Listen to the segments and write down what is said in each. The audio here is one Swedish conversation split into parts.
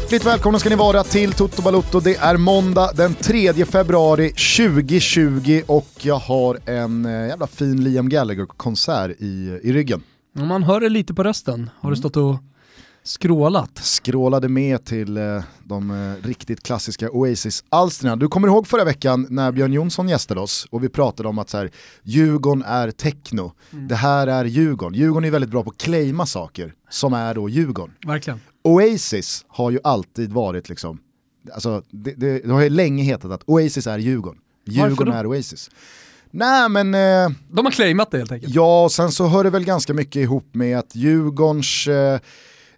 Hjärtligt välkomna ska ni vara till Toto Balotto. Det är måndag den 3 februari 2020 och jag har en eh, jävla fin Liam Gallagher-konsert i, i ryggen. Man hör det lite på rösten. Har du stått och skrålat? Skrålade med till eh, de eh, riktigt klassiska Oasis-alstren. Du kommer ihåg förra veckan när Björn Jonsson gästade oss och vi pratade om att så här, Djurgården är techno, mm. det här är Djurgården. Djurgården är väldigt bra på att claima saker som är då Djurgården. Verkligen. Oasis har ju alltid varit liksom, alltså det, det, det har ju länge hetat att Oasis är Djurgården. Djurgården är Oasis. Nej men... Eh, De har claimat det helt enkelt. Ja, och sen så hör det väl ganska mycket ihop med att Djurgårdens eh,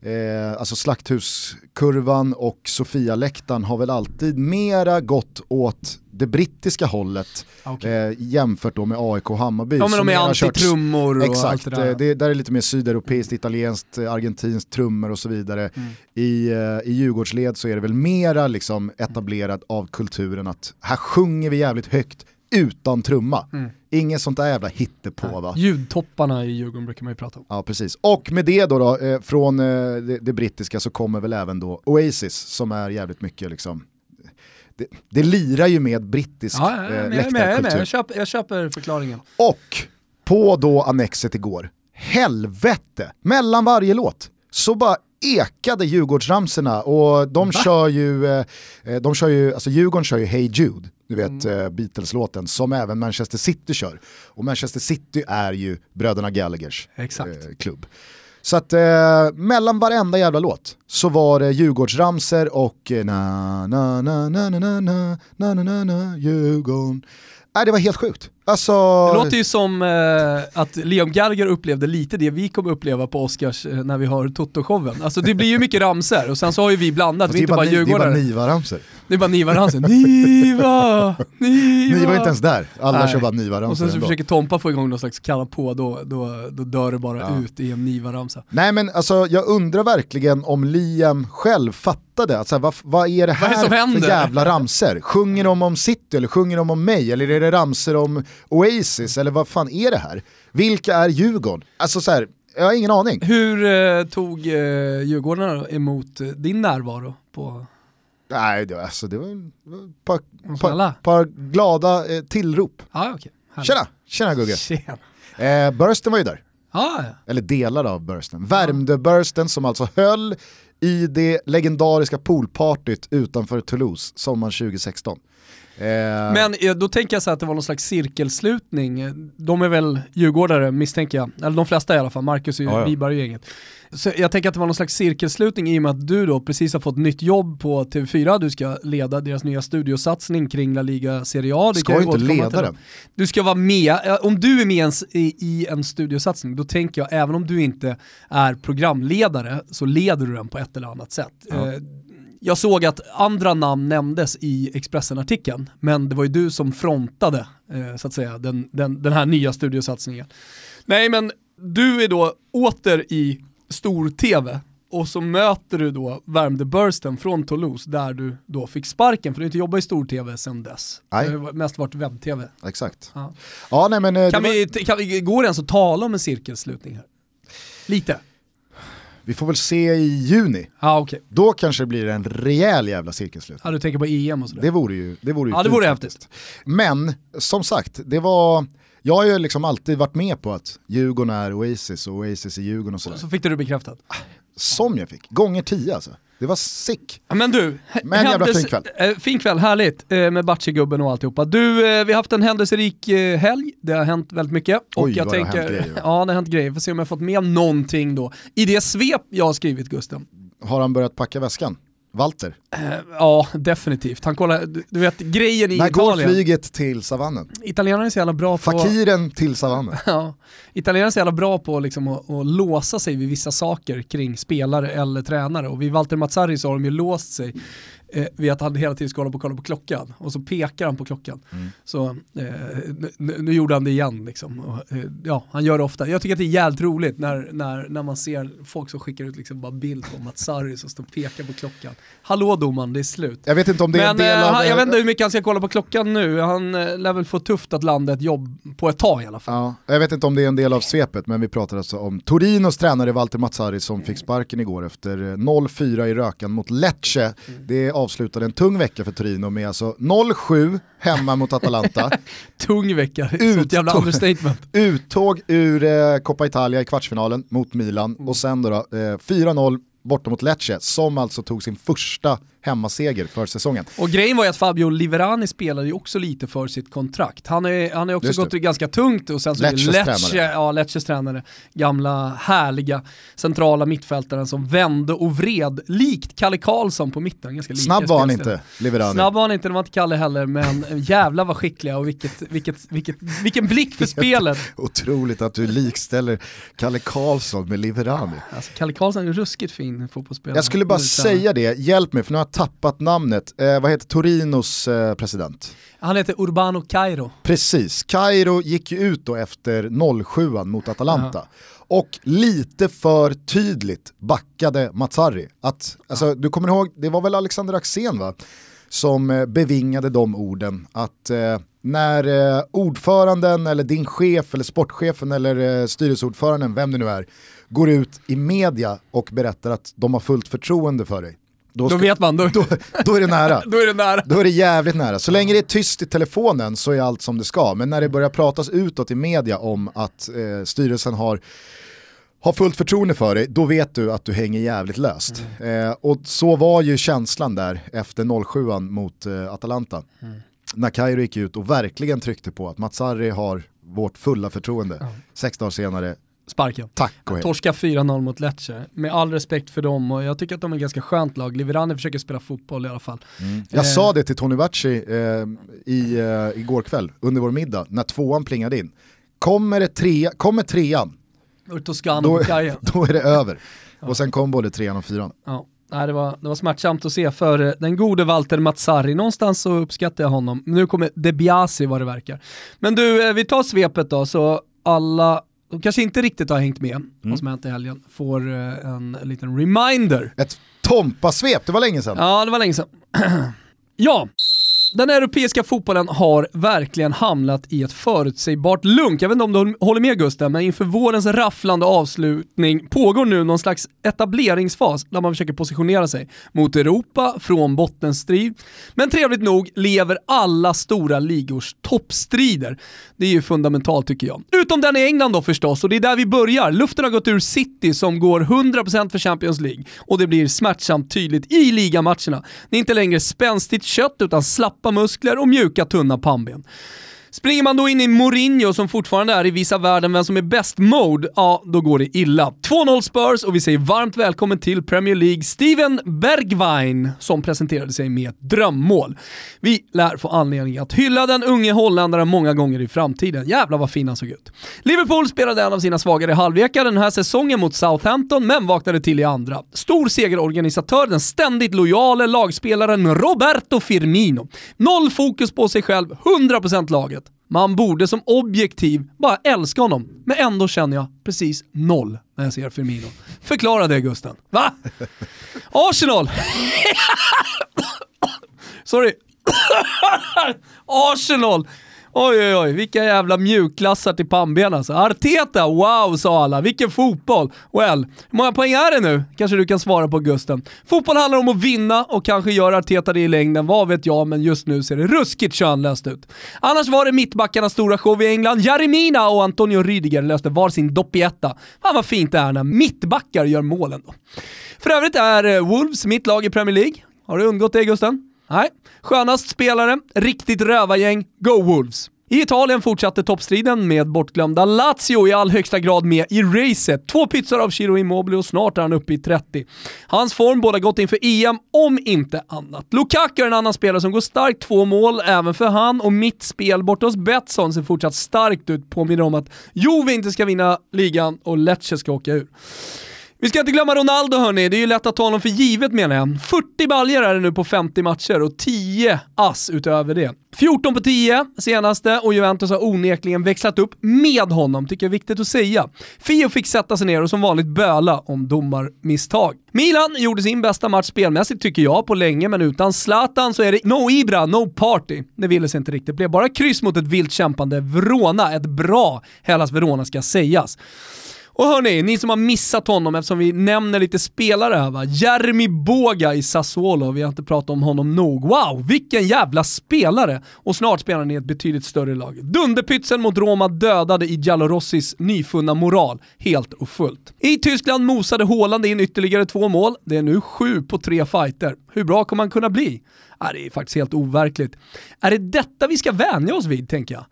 Eh, alltså Slakthuskurvan och Sofia-läktaren har väl alltid mera gått åt det brittiska hållet okay. eh, jämfört då med AIK och Hammarby. Ja men de är antitrummor och exakt, allt det där. Eh, det, där är lite mer sydeuropeiskt, italienskt, eh, argentinskt trummor och så vidare. Mm. I, eh, I Djurgårdsled så är det väl mera liksom etablerat av kulturen att här sjunger vi jävligt högt utan trumma. Mm. Inget sånt där jävla hittepå va? Ljudtopparna i Djurgården brukar man ju prata om. Ja precis. Och med det då, då eh, från eh, det, det, brittiska så kommer väl även då Oasis som är jävligt mycket liksom det, det lirar ju med brittisk ja, ja, eh, läktarkultur. Jag, jag, jag, köper, jag köper förklaringen. Och på då annexet igår, helvete, mellan varje låt så bara ekade Djurgårdsramserna och de Va? kör ju, eh, eh, de kör ju, alltså Djurgården kör ju Hey Jude, du vet mm. Eh, Beatles-låten, som även Manchester City kör. Och Manchester City är ju bröderna Gallaghers Exakt. klubb. Så att eh, mellan varenda jävla låt så var det Djurgårdsramser och na na na na na na na na na na Djurgården. Nej det var helt sjukt. Alltså... Det låter ju som eh, att Liam Gallagher upplevde lite det vi kommer uppleva på Oscars eh, när vi har Toto-showen. Alltså det blir ju mycket ramser och sen så har ju vi blandat, vi är inte bara djurgårdare. Det är bara Niva-ramser. Det är bara Niva-ramser. Niva! Niva! Niva är inte ens där, alla Nej. kör bara Niva-ramser Och sen så ändå. försöker Tompa få igång någon slags kalla på, då, då, då dör det bara ja. ut i en Niva-ramsa. Nej men alltså jag undrar verkligen om Liam själv fattade, alltså, vad, vad är det här vad är det för jävla ramser? Sjunger de om City eller sjunger de om mig? Eller är det ramser om Oasis eller vad fan är det här? Vilka är Djurgården? Alltså så här, jag har ingen aning. Hur eh, tog eh, Djurgården emot eh, din närvaro på Nej, det var, alltså, det var ett par, par, par, glada eh, tillrop. Ah, okay. Tjena, tjena Gugge. Tjena. Eh, bursten var ju där. Ah, ja. Eller delar av bursten. Värmdö-bursten som alltså höll i det legendariska poolpartyt utanför Toulouse sommaren 2016. Eh, Men eh, då tänker jag så att det var någon slags cirkelslutning. De är väl djurgårdare misstänker jag, eller de flesta i alla fall, Marcus och ja, ja. Viberg-gänget. Så jag tänker att det var någon slags cirkelslutning i och med att du då precis har fått nytt jobb på TV4, du ska leda deras nya studiosatsning kring La Liga Serie A. Du ska ju inte leda den. Du ska vara med, om du är med i, en studiosatsning, då tänker jag, även om du inte är programledare, så leder du den på ett eller annat sätt. Ja. Jag såg att andra namn nämndes i Expressen-artikeln, men det var ju du som frontade eh, så att säga, den, den, den här nya studiosatsningen. Nej men du är då åter i stor-tv och så möter du då Värmdö Bursten från Toulouse där du då fick sparken för du har inte jobbat i stor-tv sedan dess. Nej. Det har mest varit webb-tv. Exakt. Ja. Ja, nej, men, eh, kan, vi, var... kan vi, går det ens att tala om en cirkelslutning här? Lite. Vi får väl se i juni. Ah, okay. Då kanske det blir en rejäl jävla cirkelslut. Ja, du tänker på EM och sådär? Det vore ju det vore ju Ja, det vore häftigt. Men, som sagt, det var... Jag har ju liksom alltid varit med på att Djurgården är Oasis och Oasis är Djurgården och sådär. Så fick du det bekräftat? Som jag fick, gånger tio alltså. Det var sick. Men du, Men jävla fin kväll. Äh, fin kväll, härligt äh, med Batshi-gubben och alltihopa. Du, äh, vi har haft en händelserik helg, det har hänt väldigt mycket. Oj, och jag vad tänker, det har hänt grejer. Ja, det har hänt grejer. Får se om jag har fått med någonting då. I det svep jag har skrivit Gusten. Har han börjat packa väskan? Walter? Uh, ja, definitivt. Han kollar, du, vet grejen i När Italien. När går flyget till savannen? Italienarna är så jävla bra på... Fakiren till savannen. ja, italienarna är så jävla bra på liksom att, att, låsa sig vid vissa saker kring spelare eller tränare och vid Walter Mazzarri så har de ju låst sig eh, vid att han hela tiden ska hålla på och kolla på klockan. Och så pekar han på klockan. Mm. Så eh, nu, nu, gjorde han det igen liksom. Och, eh, ja, han gör det ofta. Jag tycker att det är jävligt roligt när, när, när man ser folk som skickar ut liksom bara bild på Mats Sarri som står och pekar på klockan. Hallå domaren, det är slut. Jag vet inte om det är Men, en del eh, av... han, jag vet inte hur mycket han ska kolla på klockan nu. Han lär väl få tufft att landa ett jobb på ett tag i alla fall. Ja, jag vet inte om det är en del av svepet, men vi pratar alltså om Torinos tränare Walter Mazzari som fick sparken igår efter 0-4 i rökan mot Lecce. Mm. Det avslutade en tung vecka för Torino med alltså 0-7 hemma mot Atalanta. tung vecka, sånt jävla understatement. Uttåg ur eh, Coppa Italia i kvartsfinalen mot Milan mm. och sen då, då eh, 4-0 borta mot Lecce som alltså tog sin första hemmaseger för säsongen. Och grejen var ju att Fabio Liverani spelade ju också lite för sitt kontrakt. Han har han är också gått ganska tungt och sen så Lecces är Lecce, tränare. Ja, Lecces tränare, gamla härliga centrala mittfältaren som vände och vred likt Kalle Karlsson på mitten. Ganska Snabb var han inte, Liverani. Snabb var han inte, det var inte Kalle heller, men jävla vad skickliga och vilket, vilket, vilket, vilken blick för spelet. Otroligt att du likställer Kalle Karlsson med Liverani. Alltså, Kalle Karlsson är ruskigt fin fotbollsspelare. Jag skulle bara säga det, hjälp mig för nu har jag tappat namnet. Eh, vad heter Torinos eh, president? Han heter Urbano Cairo. Precis, Cairo gick ju ut då efter 07 mot Atalanta. Ja. Och lite för tydligt backade Mazzarri. Att, alltså, du kommer ihåg, det var väl Alexander Axén va? Som eh, bevingade de orden. Att eh, när eh, ordföranden eller din chef eller sportchefen eller eh, styrelseordföranden, vem det nu är, går ut i media och berättar att de har fullt förtroende för dig då, ska, då vet man. Då, då, då, är det nära. då är det nära. Då är det jävligt nära. Så länge det är tyst i telefonen så är allt som det ska. Men när det börjar pratas utåt i media om att eh, styrelsen har har fullt förtroende för dig, då vet du att du hänger jävligt löst. Mm. Eh, och så var ju känslan där efter 07 mot eh, Atalanta. Mm. När Kairo gick ut och verkligen tryckte på att Matsari har vårt fulla förtroende. Mm. Sex dagar senare sparken. Tack och hej. Torska 4-0 mot Lecce. Med all respekt för dem och jag tycker att de är ett ganska skönt lag. Liverani försöker spela fotboll i alla fall. Mm. Jag eh. sa det till Tony Bacci eh, i, eh, igår kväll under vår middag när tvåan plingade in. Kommer, det tre, kommer trean, då, då, då är det över. Ja. Och sen kom både trean och fyran. Ja. Nej, det, var, det var smärtsamt att se för eh, den gode Walter Mazzari. Någonstans så uppskattar jag honom. Nu kommer De Biasi vad det verkar. Men du, eh, vi tar svepet då, så alla de kanske inte riktigt har hängt med mm. vad som hänt i helgen, får eh, en liten reminder. Ett Tompa-svep, det var länge sedan. Ja, det var länge sedan. ja, den europeiska fotbollen har verkligen hamnat i ett förutsägbart lunk. Jag vet inte om du håller med Gusten, men inför vårens rafflande avslutning pågår nu någon slags etableringsfas där man försöker positionera sig mot Europa från bottenstrid. Men trevligt nog lever alla stora ligors toppstrider. Det är ju fundamentalt tycker jag. Utom den i England då förstås, och det är där vi börjar. Luften har gått ur City som går 100% för Champions League och det blir smärtsamt tydligt i ligamatcherna. Det är inte längre spänstigt kött utan slapp slappa muskler och mjuka tunna pannben. Springer man då in i Mourinho som fortfarande är i vissa världen vem som är bäst mode, ja då går det illa. 2-0 Spurs och vi säger varmt välkommen till Premier League Steven Bergwijn som presenterade sig med ett drömmål. Vi lär få anledning att hylla den unge holländaren många gånger i framtiden. Jävlar vad fin han såg ut. Liverpool spelade en av sina svagare halvlekar den här säsongen mot Southampton, men vaknade till i andra. Stor segerorganisatör, den ständigt lojale lagspelaren Roberto Firmino. Noll fokus på sig själv, 100% laget. Man borde som objektiv bara älska honom, men ändå känner jag precis noll när jag ser Firmino. Förklara det Gusten. Va? Arsenal! Sorry. Arsenal! Oj oj oj, vilka jävla mjukklassar till pannben alltså. Arteta, wow sa alla, vilken fotboll. Well, hur många poäng är det nu? Kanske du kan svara på Gusten. Fotboll handlar om att vinna och kanske gör Arteta det i längden, vad vet jag, men just nu ser det ruskigt könlöst ut. Annars var det mittbackarnas stora show i England. Jarimina och Antonio Rydiger löste var sin doppietta. Fan vad fint det är när mittbackar gör målen då. För övrigt är eh, Wolves mitt lag i Premier League. Har det undgått dig Gusten? Nej. Skönast spelare, riktigt rövargäng, Go Wolves! I Italien fortsatte toppstriden med bortglömda Lazio i all högsta grad med i racet. Två pytsar av Ciro Immobile och snart är han uppe i 30. Hans form båda gott inför EM, om inte annat. Lukaku är en annan spelare som går starkt, två mål även för han och mitt spel borta hos Betsson ser fortsatt starkt ut, påminner om att Juve inte ska vinna ligan och Lecce ska åka ur. Vi ska inte glömma Ronaldo hörni, det är ju lätt att ta honom för givet menar jag. 40 baljer är det nu på 50 matcher och 10 ass utöver det. 14 på 10 senaste och Juventus har onekligen växlat upp med honom, tycker jag är viktigt att säga. Fio fick sätta sig ner och som vanligt böla om domarmisstag. Milan gjorde sin bästa match spelmässigt tycker jag på länge, men utan Zlatan så är det no Ibra, no party. Det ville sig inte riktigt. Det blev bara kryss mot ett vilt kämpande Verona, ett bra Hellas Verona ska sägas. Och hörni, ni som har missat honom eftersom vi nämner lite spelare här va. Jeremy Boga i Sassuolo, vi har inte pratat om honom nog. Wow, vilken jävla spelare! Och snart spelar han i ett betydligt större lag. Dunderpytsen mot Roma dödade i Giallorossis nyfunna moral, helt och fullt. I Tyskland mosade Haaland in ytterligare två mål. Det är nu sju på tre fighter. Hur bra kommer han kunna bli? Äh, det är faktiskt helt overkligt. Är det detta vi ska vänja oss vid, tänker jag?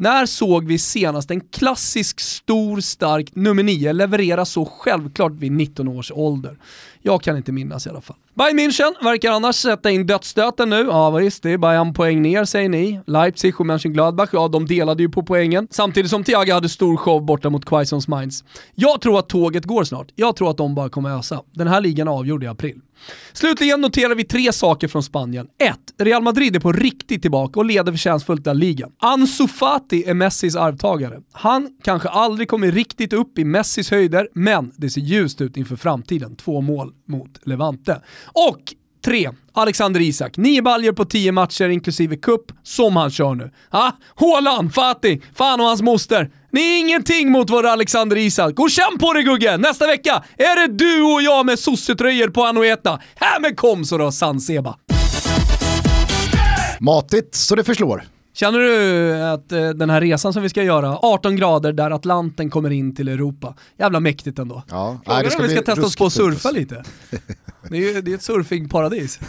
När såg vi senast en klassisk, stor, stark nummer 9 leverera så självklart vid 19 års ålder? Jag kan inte minnas i alla fall. Bayern München verkar annars sätta in dödsstöten nu. Ja visst, det är bara en poäng ner säger ni. Leipzig och Mönchengladbach, ja de delade ju på poängen. Samtidigt som Thiago hade stor show borta mot Quaisons Minds. Jag tror att tåget går snart. Jag tror att de bara kommer ösa. Den här ligan avgjorde i april. Slutligen noterar vi tre saker från Spanien. 1. Real Madrid är på riktigt tillbaka och leder förtjänstfullt den ligan. Ansu Fati är Messis arvtagare. Han kanske aldrig kommer riktigt upp i Messis höjder, men det ser ljust ut inför framtiden. Två mål mot Levante. Och 3. Alexander Isak. 9 baljer på 10 matcher inklusive cup, som han kör nu. Ha? Håland, Fatih, fan och hans moster. Ni är ingenting mot vår Alexander Isak. Gå Och känn på det Gugge! Nästa vecka är det du och jag med sossetröjor på Anoeta. Här med kom så då, San Seba. Matigt så det förslår. Känner du att eh, den här resan som vi ska göra, 18 grader där Atlanten kommer in till Europa, jävla mäktigt ändå. Ja, Frågan är om vi ska testa oss på att surfa lite. Det är ju det är ett surfingparadis.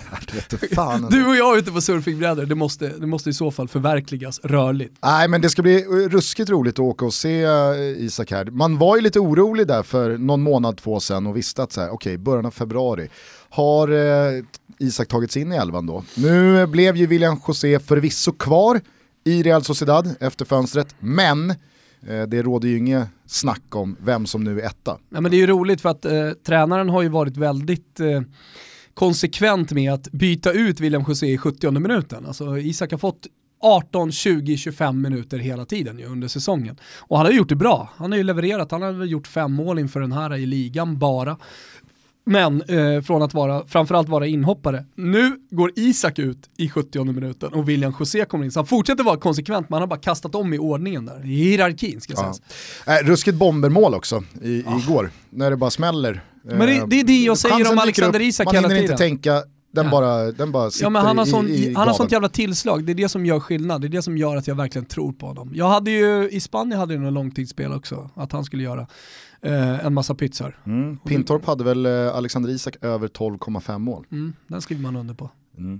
Det. Du och jag ute på surfingbrädor, det måste, det måste i så fall förverkligas rörligt. Nej men det ska bli ruskigt roligt att åka och se eh, Isak här. Man var ju lite orolig där för någon månad, två sedan och visste att så här, okej, början av februari har eh, Isak tagits in i elvan då. Nu blev ju William José förvisso kvar i Real Sociedad efter fönstret, men eh, det råder ju inget snack om vem som nu är etta. Ja, men det är ju roligt för att eh, tränaren har ju varit väldigt eh, konsekvent med att byta ut William José i 70 minuten. Alltså Isak har fått 18, 20, 25 minuter hela tiden ju under säsongen. Och han har gjort det bra. Han har ju levererat, han har väl gjort fem mål inför den här i ligan bara. Men eh, från att vara, framförallt vara inhoppare. Nu går Isak ut i 70 minuten och William José kommer in. Så han fortsätter vara konsekvent, men han har bara kastat om i ordningen där. I hierarkin ska Ja. sägas. Äh, ruskigt bombermål också i, igår, när det bara smäller. Men det- det är det jag säger Chansen om Alexander Isak Man hela hinner inte tiden. tänka, den, Ja. bara, den bara sitter Ja men han har, sån, i, i han har sånt jävla tillslag, det är det som gör skillnad, det är det som gör att jag verkligen tror på honom. Jag hade ju, i Spanien hade jag någon långtidsspel också, att han skulle göra eh, en massa pytsar. Mm. Pintorp hade väl eh, Alexander Isak över 12,5 mål. Mm, den skriver man under på.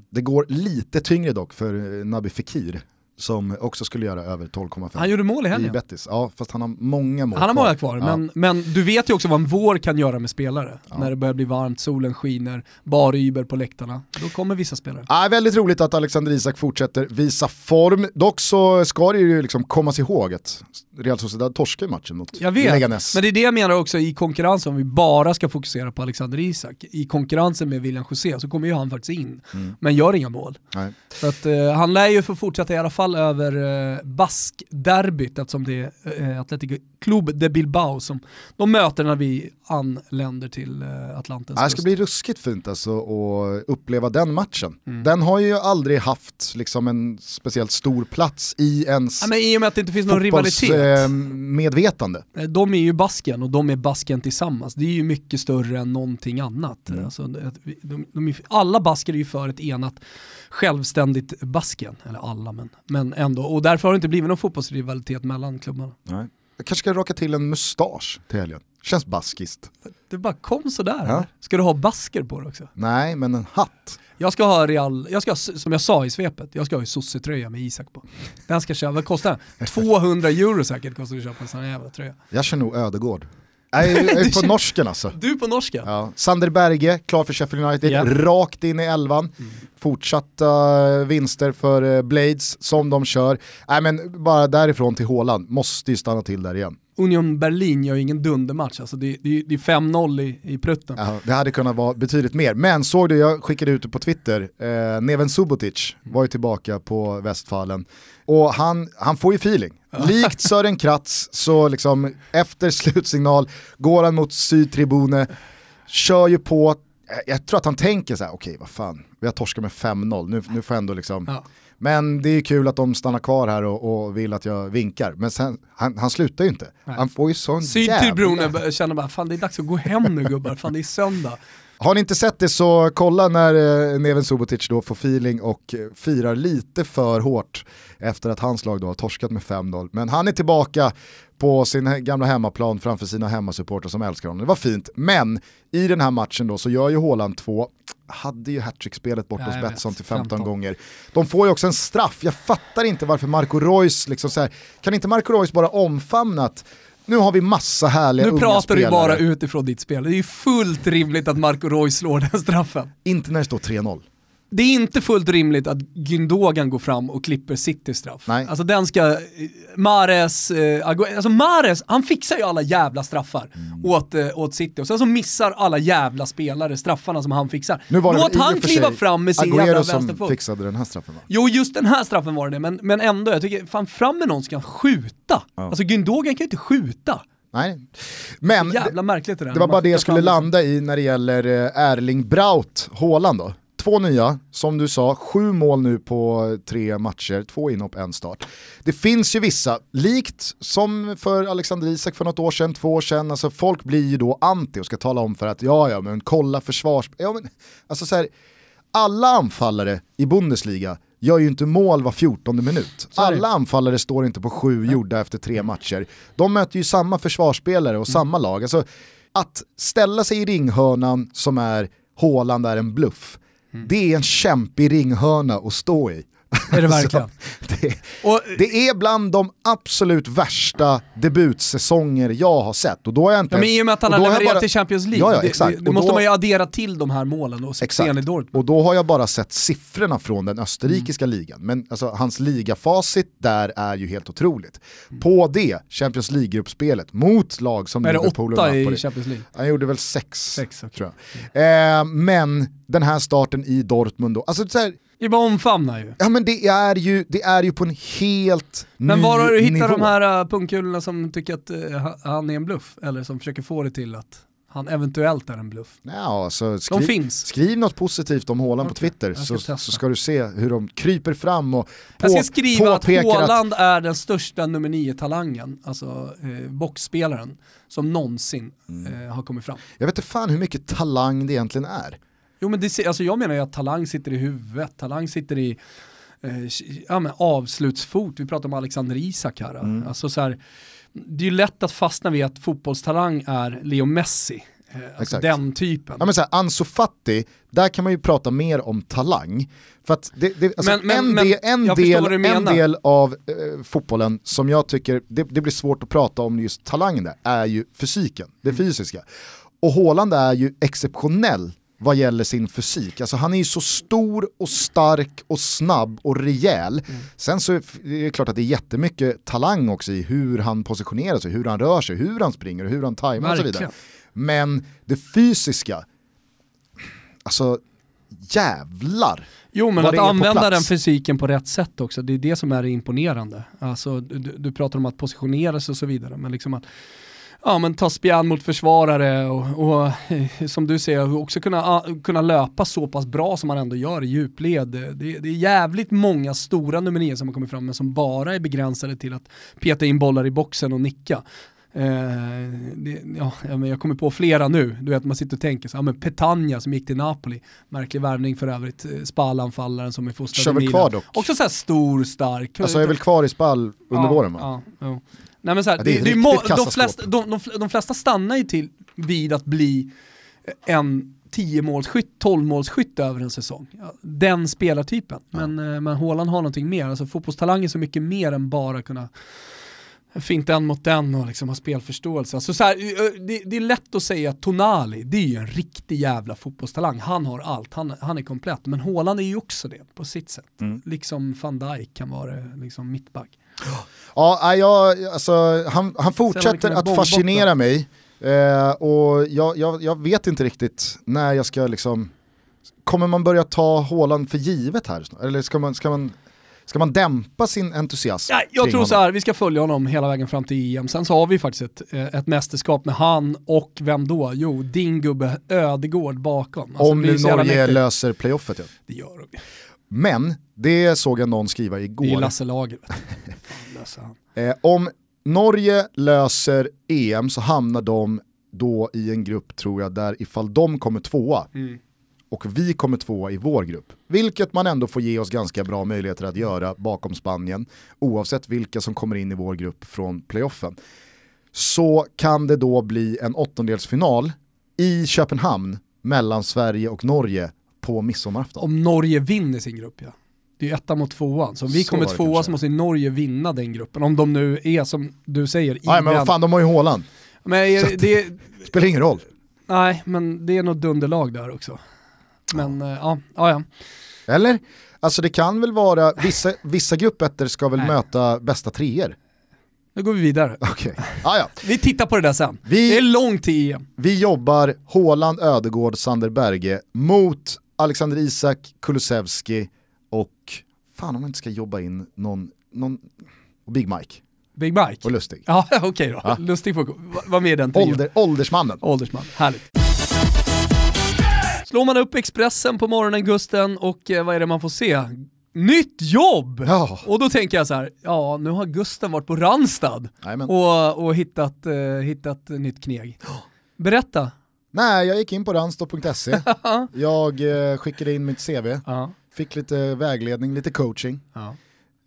Det går lite tyngre dock för eh, Naby Fekir som också skulle göra över 12,5 Han gjorde mål i i helgen. Betis. Ja, fast han har många mål Han har många kvar, Ja. men, men du vet ju också vad en vår kan göra med spelare. När det börjar bli varmt, solen skiner, bar Uber på läktarna. Då kommer vissa spelare. Ja, väldigt roligt att Alexander Isak fortsätter visa form. Dock så ska det ju liksom kommas ihåg att Real Sociedad torskar matchen mot Jag vet, Leganes. men det är det jag menar också i konkurrensen, om vi bara ska fokusera på Alexander Isak. I konkurrensen med William José så kommer ju han faktiskt in, Mm. men gör inga mål. Nej. Så att, eh, han lär ju få fortsätta i alla fall över eh, Bask-derbyt eftersom det är eh, Atletico Club de Bilbao som de möter när vi anländer till eh, Atlantens det ska bli ruskigt fint alltså att uppleva den matchen. Mm. Den har ju aldrig haft liksom en speciellt stor plats i ens Ja, men I och med att det inte finns någon rivalitet. eh, medvetande. De är ju Basken och de är Basken tillsammans. Det är ju mycket större än någonting annat. Mm. Alltså, de, de är, alla basker är ju för ett enat självständigt Basken. Eller alla men, men ändå. Och därför har det inte blivit någon fotbollsrivalitet mellan klubbarna. Nej. Jag kanske ska raka till en mustasch till helgen. Känns baskiskt. Det bara kom sådär. Ja. Ska du ha basker på det också? Nej, men en hatt. Jag ska ha Real, jag ska som jag sa i svepet, jag ska ha sossetröja med Isak på. Den ska köpa, vad kostar den? 200 euro säkert kostar det att köpa en sån här jävla tröja. Jag kör nog Ödegård. Nej, jag är på norsken alltså. Du på norska? Ja. Sander Berge, klar för Sheffield United, Ja. rakt in i elvan. Fortsatta eh, vinster för eh, Blades som de kör. Nej men bara därifrån till Håland måste ju stanna till där igen. Union Berlin gör ju ingen dundermatch, alltså det, det, det är 5-0 i, i prutten. Ja, det hade kunnat vara betydligt mer, men såg du, jag skickade ut det på Twitter, eh, Neven Subotic var ju tillbaka på Västfallen och han, han får ju feeling. Likt Sören Kratz så liksom efter slutsignal går han mot sydtribune, kör ju på, jag tror att han tänker så här: okej okay, vad fan, vi har torskat med 5-0, nu, nu får jag ändå liksom ja. Men det är kul att de stannar kvar här och, och vill att jag vinkar. Men sen, han, han slutar ju inte. Nej. Han får ju sån jävla... Syd känner bara, fan det är dags att gå hem nu gubbar, fan det är söndag. Har ni inte sett det så kolla när eh, Neven Subotic då får feeling och eh, firar lite för hårt efter att hans lag då har torskat med 5-0. Men han är tillbaka på sin gamla hemmaplan framför sina hemmasupportrar som älskar honom. Det var fint, men i den här matchen då så gör ju Håland två hade ju hattrickspelet bort hos Betsson till 15, 15, gånger. De får ju också en straff, jag fattar inte varför Marco Reus, liksom så här, kan inte Marco Reus bara omfamna att nu har vi massa härliga Nu unga pratar spelare. du bara utifrån ditt spel, det är ju fullt rimligt att Marco Reus slår den straffen. Inte när det står 3-0 det är inte fullt rimligt att Gündogan går fram och klipper City straff. Nej. Alltså den ska, Mares, eh, alltså Mares, han fixar ju alla jävla straffar mm. åt, eh, åt City och sen så missar alla jävla spelare straffarna som han fixar. Nu var Låt han kliva fram med sin Agüero jävla vänsterfot. som fixade den här straffen va? Jo just den här straffen var det men, men ändå, jag tycker fan fram med någon som kan skjuta. Ja. Alltså Gündogan kan ju inte skjuta. Nej. Men Jävla märkligt det, det var bara det jag skulle landa i när det gäller eh, Erling Braut Haaland då två nya, som du sa, sju mål nu på tre matcher, två inhopp, en start. Det finns ju vissa, likt som för Alexander Isak för något år sedan, två år sedan, alltså folk blir ju då anti och ska tala om för att ja, ja, men kolla försvars... Ja, men, alltså så här, alla anfallare i Bundesliga gör ju inte mål var 14 minut. Alla anfallare står inte på sju gjorda efter tre matcher. De möter ju samma försvarsspelare och mm. samma lag. Alltså, att ställa sig i ringhörnan som är Håland är en bluff. Mm. Det är en kämpig ringhörna att stå i. Är det verkligen? det, och, det, är bland de absolut värsta debutsäsonger jag har sett. Och då är jag inte ja, men I och med att han har levererat bara, till Champions League, ja, ja, exakt. det, det måste då, man ju addera till de här målen och i Dortmund. Och då har jag bara sett siffrorna från den österrikiska mm. ligan. Men alltså, hans ligafacit där är ju helt otroligt. Mm. På det, Champions League-gruppspelet mot lag som är Liverpool och Napoli. Är det Champions League? Han gjorde väl sex, sex okay. tror jag. Eh, men den här starten i Dortmund då, alltså så här, det bara omfamna ju. Ja men det är ju, det är ju på en helt Men ny var har du hittat nivå. de här uh, pungkulorna som tycker att uh, han är en bluff? Eller som försöker få det till att han eventuellt är en bluff. Ja, så skriv, de finns. skriv något positivt om Håland okay. på Twitter så, så, ska du se hur de kryper fram och på, Jag ska skriva att Håland att... är den största nummer nio talangen alltså eh, boxspelaren, som någonsin mm. eh, har kommit fram. Jag vet inte fan hur mycket talang det egentligen är. Jo men det, alltså jag menar ju att talang sitter i huvudet, talang sitter i eh, ja, avslutsfot, vi pratar om Alexander Isak här. Mm. Alltså så här, det är ju lätt att fastna vid att fotbollstalang är Leo Messi. Eh, alltså den typen. Ja, men så här, Ansu Fati, där kan man ju prata mer om talang. För att det, det, alltså men, men, en, men, del, en, del, en del av eh, fotbollen som jag tycker det, det, blir svårt att prata om just talangen där, är ju fysiken, det mm. fysiska. Och Håland är ju exceptionell vad gäller sin fysik. Alltså han är ju så stor och stark och snabb och rejäl. Mm. Sen så är det klart att det är jättemycket talang också i hur han positionerar sig, hur han rör sig, hur han springer, hur han tajmar och så vidare. Men det fysiska, alltså jävlar. Jo men att använda den fysiken på rätt sätt också, det är det som är imponerande. Alltså, du, du pratar om att positionera sig och så vidare, men liksom att ja, men ta spjärn mot försvarare och, och eh, som du säger också kunna, kunna löpa så pass bra som man ändå gör i djupled. Det, det är jävligt många stora nummer 9 som har kommit fram men som bara är begränsade till att peta in bollar i boxen och nicka. Eh, det, ja, jag kommer på flera nu, du vet man sitter och tänker så, ja, men Petagna som gick till Napoli, märklig värvning för övrigt, eh, Spal-anfallaren som är fostrad i Milan. kvar dock. Också så stor, stark. Alltså är väl kvar i Spal under ja, våren va? Ja, ja. Nej, men så här, ja, det, det, det de, flesta, de, de, de, flesta stannar ju till vid att bli en 10-målsskytt, 12-målsskytt över en säsong. Den spelartypen. Men, ja. Eh, men Haaland har någonting mer, alltså fotbollstalang är så mycket mer än bara kunna Fint en mot den och liksom ha spelförståelse. Alltså så här, det, det, är lätt att säga att Tonali, det är ju en riktig jävla fotbollstalang. Han har allt, han, han är komplett. Men Haaland är ju också det på sitt sätt. Mm. Liksom van Dijk kan vara liksom mittback. Ja, jag, alltså, han, han fortsätter att fascinera mig. Eh, och jag, jag, jag, vet inte riktigt när jag ska liksom, kommer man börja ta Haaland för givet här? Eller ska man, ska man Ska man dämpa sin entusiasm? Ja, jag tror honom? så här, vi ska följa honom hela vägen fram till EM. Sen så har vi faktiskt ett, eh, ett mästerskap med han och vem då? Jo, din gubbe Ödegård bakom. Alltså, Om nu Norge löser playoffet ja. Det gör de Men, det såg jag någon skriva igår. Det är Lasse Lager. eh, om Norge löser EM så hamnar de då i en grupp tror jag där ifall de kommer tvåa mm. och vi kommer tvåa i vår grupp. Vilket man ändå får ge oss ganska bra möjligheter att göra bakom Spanien oavsett vilka som kommer in i vår grupp från playoffen. Så kan det då bli en åttondelsfinal i Köpenhamn mellan Sverige och Norge på midsommarafton. Om Norge vinner sin grupp ja. Det är ju etta mot tvåan, så om vi så kommer tvåa kanske. så måste Norge vinna den gruppen. Om de nu är som du säger, Nej men vad fan, de har ju Håland. Men det, spelar ingen roll. Nej, men det är nog dunderlag där också. Men ja, uh, ja, ja. Eller? Alltså det kan väl vara, vissa, vissa gruppettor ska väl Nej. möta bästa treor? Nu går vi vidare. Okay. Ah, ja. vi tittar på det där sen. Vi, det är långt till EM. Vi jobbar Håland, Ödegård, Sander Berge mot Alexander Isak, Kulusevski, och fan om man inte ska jobba in någon, någon Big Mike. Big Mike? Och Lustig. Ja okej okay då, ja. Lustig får vara med i den Ålder, Åldersmannen. Åldersman, härligt. Slår man upp Expressen på morgonen Gusten och eh, vad är det man får se? Nytt jobb! Ja. Och då tänker jag så här, ja nu har Gusten varit på Randstad och, och hittat, uh, hittat nytt kneg. Berätta. Nej, jag gick in på randstad.se, jag uh, skickade in mitt CV. Ja. Fick lite vägledning, lite coaching. Ja.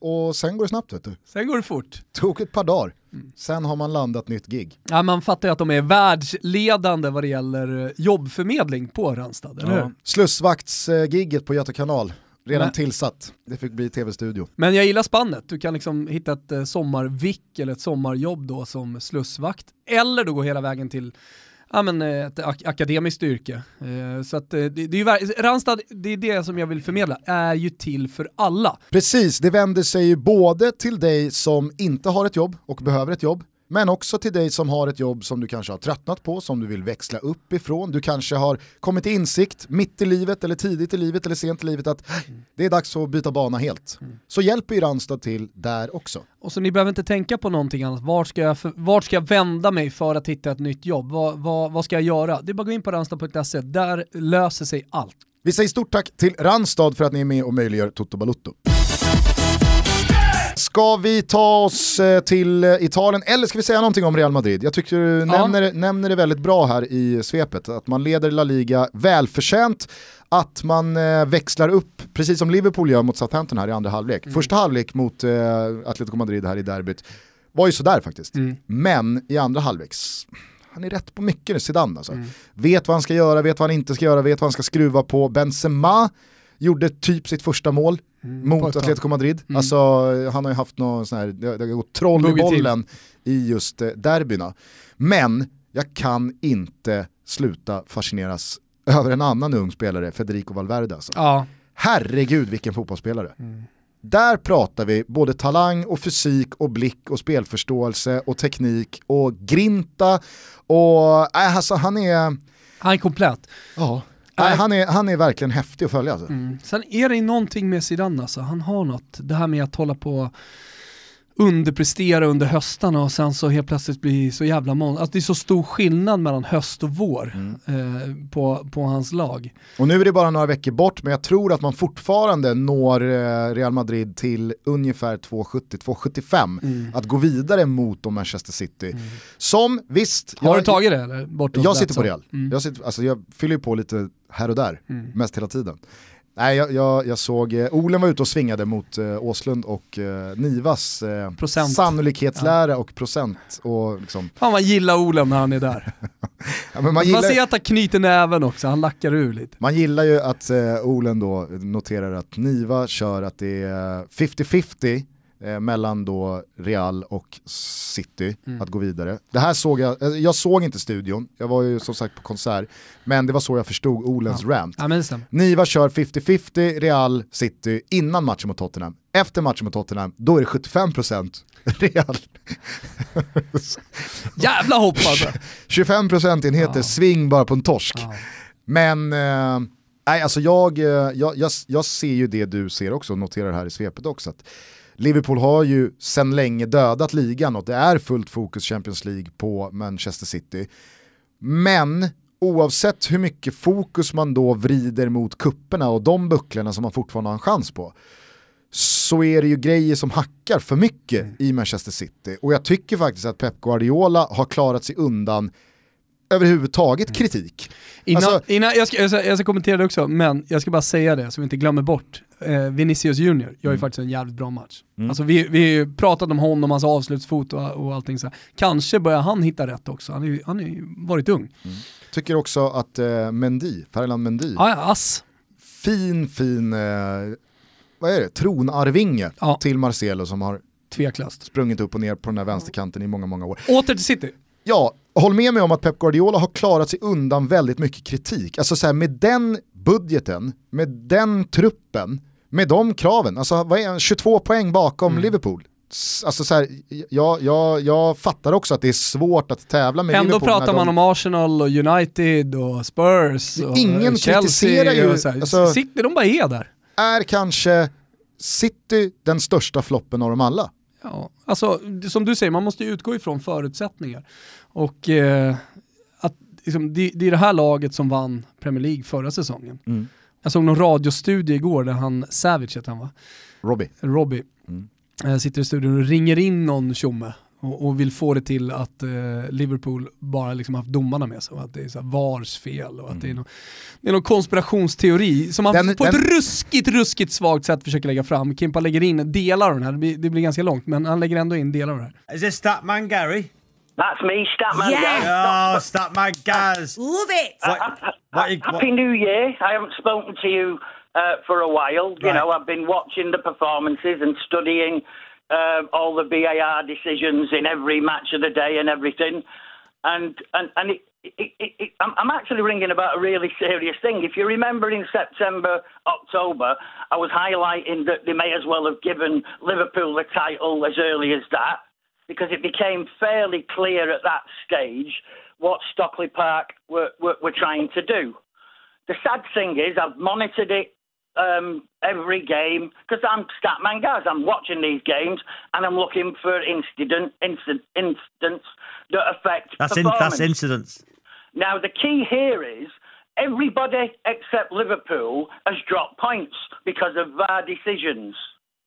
Och sen går det snabbt vet du. Sen går det fort. Tog ett par dagar. Mm. Sen har man landat nytt gig. Ja, man fattar ju att de är världsledande vad det gäller eh, jobbförmedling på Randstad, eller ja. hur? Slussvaktsgigget på Göta kanal. Redan Men. tillsatt. Det fick bli tv-studio. Men jag gillar spannet. Du kan liksom hitta ett eh, sommarvick eller ett sommarjobb då som slussvakt. Eller då gå hela vägen till ja, men, eh, ett ak akademiskt yrke. Eh, så att, eh, det, det är ju, Randstad, det är det som jag vill förmedla, är ju till för alla. Precis, det vänder sig ju både till dig som inte har ett jobb och behöver ett jobb, men också till dig som har ett jobb som du kanske har tröttnat på, som du vill växla upp ifrån. Du kanske har kommit till insikt mitt i livet, eller tidigt i livet, eller sent i livet att det är dags att byta bana helt. Så hjälper ju Randstad till där också. Och så ni behöver inte tänka på någonting annat. Vart ska jag, för, vart ska jag vända mig för att hitta ett nytt jobb? Vad, vad, vad ska jag göra? Det är bara att gå in på randstad.se, där löser sig allt. Vi säger stort tack till Randstad för att ni är med och möjliggör Toto Balutto. Ska vi ta oss eh, till eh, Italien eller ska vi säga någonting om Real Madrid? Jag tycker du ja. nämner, nämner det väldigt bra här i svepet, att man leder La Liga välförtjänt, att man eh, växlar upp, precis som Liverpool gör mot Southampton här i andra halvlek. Mm. Första halvlek mot eh, Atletico Madrid här i derbyt var ju sådär faktiskt. Mm. Men i andra halvlek, han är rätt på mycket nu, Zidane alltså. Mm. Vet vad han ska göra, vet vad han inte ska göra, vet vad han ska skruva på. Benzema gjorde typ sitt första mål mm, mot Atletico Madrid. Mm. Alltså, han har ju haft någon sån här, det, har gått troll i bollen i just eh, derbyna. Men jag kan inte sluta fascineras över en annan ung spelare, Federico Valverde. Alltså. Ja. Herregud vilken fotbollsspelare. Mm. Där pratar vi både talang och fysik och blick och spelförståelse och teknik och grinta och äh, alltså han är... Han är komplett. Ja. Nej, han, är, han är verkligen häftig att följa. Alltså. Mm. Sen är det någonting med Zidane alltså. han har något, det här med att hålla på underprestera under höstarna och sen så helt plötsligt bli så jävla många. Alltså det är så stor skillnad mellan höst och vår mm. eh, på, på hans lag. Och nu är det bara några veckor bort men jag tror att man fortfarande når eh, Real Madrid till ungefär 2,70-2,75 mm. att gå vidare mot Manchester City. Mm. Som visst... Har jag, du tagit det eller? Bort jag sitter på Real. Mm. Jag, sitter, alltså, jag fyller på lite här och där, mm. mest hela tiden. Nej, jag, jag, jag såg, eh, Olen var ute och svingade mot eh, Åslund och eh, Nivas eh, sannolikhetslära ja. och procent. Och liksom. Fan man gillar Olen när han är där. ja, man, man, gillar... man, ser att han knyter näven också, han lackar ur lite. Man gillar ju att eh, Olen då noterar att Niva kör att det är 50-50 eh, mellan då Real och City mm. att gå vidare. Det här såg jag, eh, jag såg inte studion, jag var ju som sagt på konsert, men det var så jag förstod Olens ja. rant. Ja, Niva kör 50-50 Real City innan matchen mot Tottenham. Efter matchen mot Tottenham, då är det 75% Real. Jävla hopp alltså. 25 procentenheter ja. sving bara på en torsk. Ja. Men eh, nej, alltså jag, eh, jag, jag, jag ser ju det du ser också, noterar här i svepet också. Att Liverpool har ju sedan länge dödat ligan och det är fullt fokus Champions League på Manchester City. Men oavsett hur mycket fokus man då vrider mot kupperna och de bucklorna som man fortfarande har en chans på, så är det ju grejer som hackar för mycket mm. i Manchester City. Och jag tycker faktiskt att Pep Guardiola har klarat sig undan överhuvudtaget mm. kritik. Innan, alltså, innan jag, ska, jag, ska, jag, ska, kommentera det också, men jag ska bara säga det så vi inte glömmer bort. Eh, Vinicius Junior gör ju mm. faktiskt en jävligt bra match. Mm. Alltså vi, vi pratade om honom, hans avslutsfot och, och allting så. Kanske börjar han hitta rätt också, han har ju varit ung. Mm. Tycker också att eh, Mendy, Ferland Mendy, ah, ja, ass. fin fin eh, vad är det, tronarvinge ja. till Marcelo som har Tveklöst. sprungit upp och ner på den här vänsterkanten i många, många år. Åter till City. Ja, håll med mig om att Pep Guardiola har klarat sig undan väldigt mycket kritik. Alltså så här, med den budgeten, med den truppen, med de kraven, alltså vad är 22 poäng bakom mm. Liverpool. Alltså så här, jag, jag, jag fattar också att det är svårt att tävla med Ändå Liverpool. Ändå pratar man de... om Arsenal och United och Spurs och Ingen Chelsea. kritiserar ju... Och så här. Alltså, City, de bara är där. Är kanske City den största floppen av dem alla? Ja, alltså som du säger, man måste utgå ifrån förutsättningar. Och eh, att, liksom, det, det, är det här laget som vann Premier League förra säsongen. Mm. Jag såg någon radiostudie igår där han, Savage heter han va? Robbie. Robbie. Mm. Eh, sitter i studion och ringer in någon tjomme och, och, vill få det till att eh, Liverpool bara liksom haft domarna med sig och att det är så VARs fel och att mm. det, är mm. någon, det är någon konspirationsteori som han den, på den... ett ruskigt, ruskigt svagt sätt försöker lägga fram. Kimpa lägger in delar av den här, det blir, det blir ganska långt, men han lägger ändå in delar av det här. Is this Statman Gary? That's me, Statman yes. Gaz. Oh, Statman Gaz. Love it. Uh, what, what, what, Happy New Year. I haven't spoken to you uh, for a while. Right. You know, I've been watching the performances and studying uh, all the VAR decisions in every match of the day and everything. And and and it, it, it, it, I'm actually ringing about a really serious thing. If you remember in September, October, I was highlighting that they may as well have given Liverpool the title as early as that because it became fairly clear at that stage what Stockley Park were, were, were trying to do. The sad thing is, I've monitored it um, every game because I'm Statman guys. I'm watching these games and I'm looking for incident, incident incidents that affect. That's in, that's incidents. Now the key here is everybody except Liverpool has dropped points because of VAR decisions.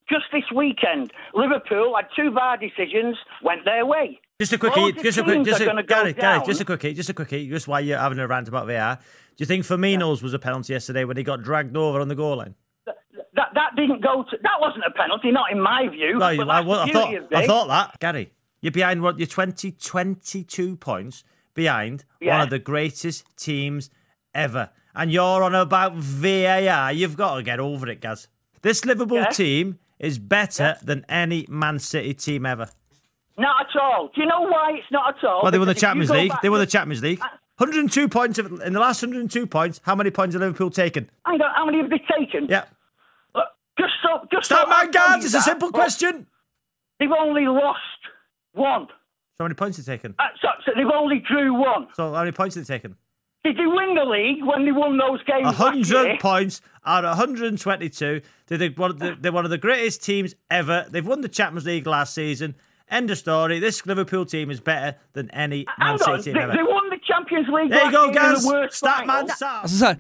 Just this weekend, Liverpool had two VAR decisions, went their way. Just a quickie, just a quick, just a, Gary, Gary, just a quickie, just a quickie, just why you're having a rant about VAR. Do you think Firmino's was a penalty yesterday when he got dragged over on the goal line? That, that didn't go to. That wasn't a penalty, not in my view. No, you, I, I, I, thought, I thought that. Gary, you're behind what? You're 20, 22 points behind yeah. one of the greatest teams ever. And you're on about VAR. You've got to get over it, Gaz. This Liverpool yeah. team is better yeah. than any Man City team ever. Not at all. Do you know why it's not at all? Well, they won the Champions League. They won the Champions League. 102 points of, in the last 102 points. How many points have Liverpool taken? I don't. How many have they taken? Yeah. just so. Just Stop, so man, guards. It's a simple question. They've only lost one. So how many points have they taken? Uh, so, so, they've only drew one. So how many points have they taken? Did they win the league when they won those games? 100 points out of 122. They're, one they're one of the greatest teams ever. They've won the Champions League last season. End of story. This Liverpool team is better than any Man City team they, ever. They won the Champions League There you go guys! Statman alltså så här,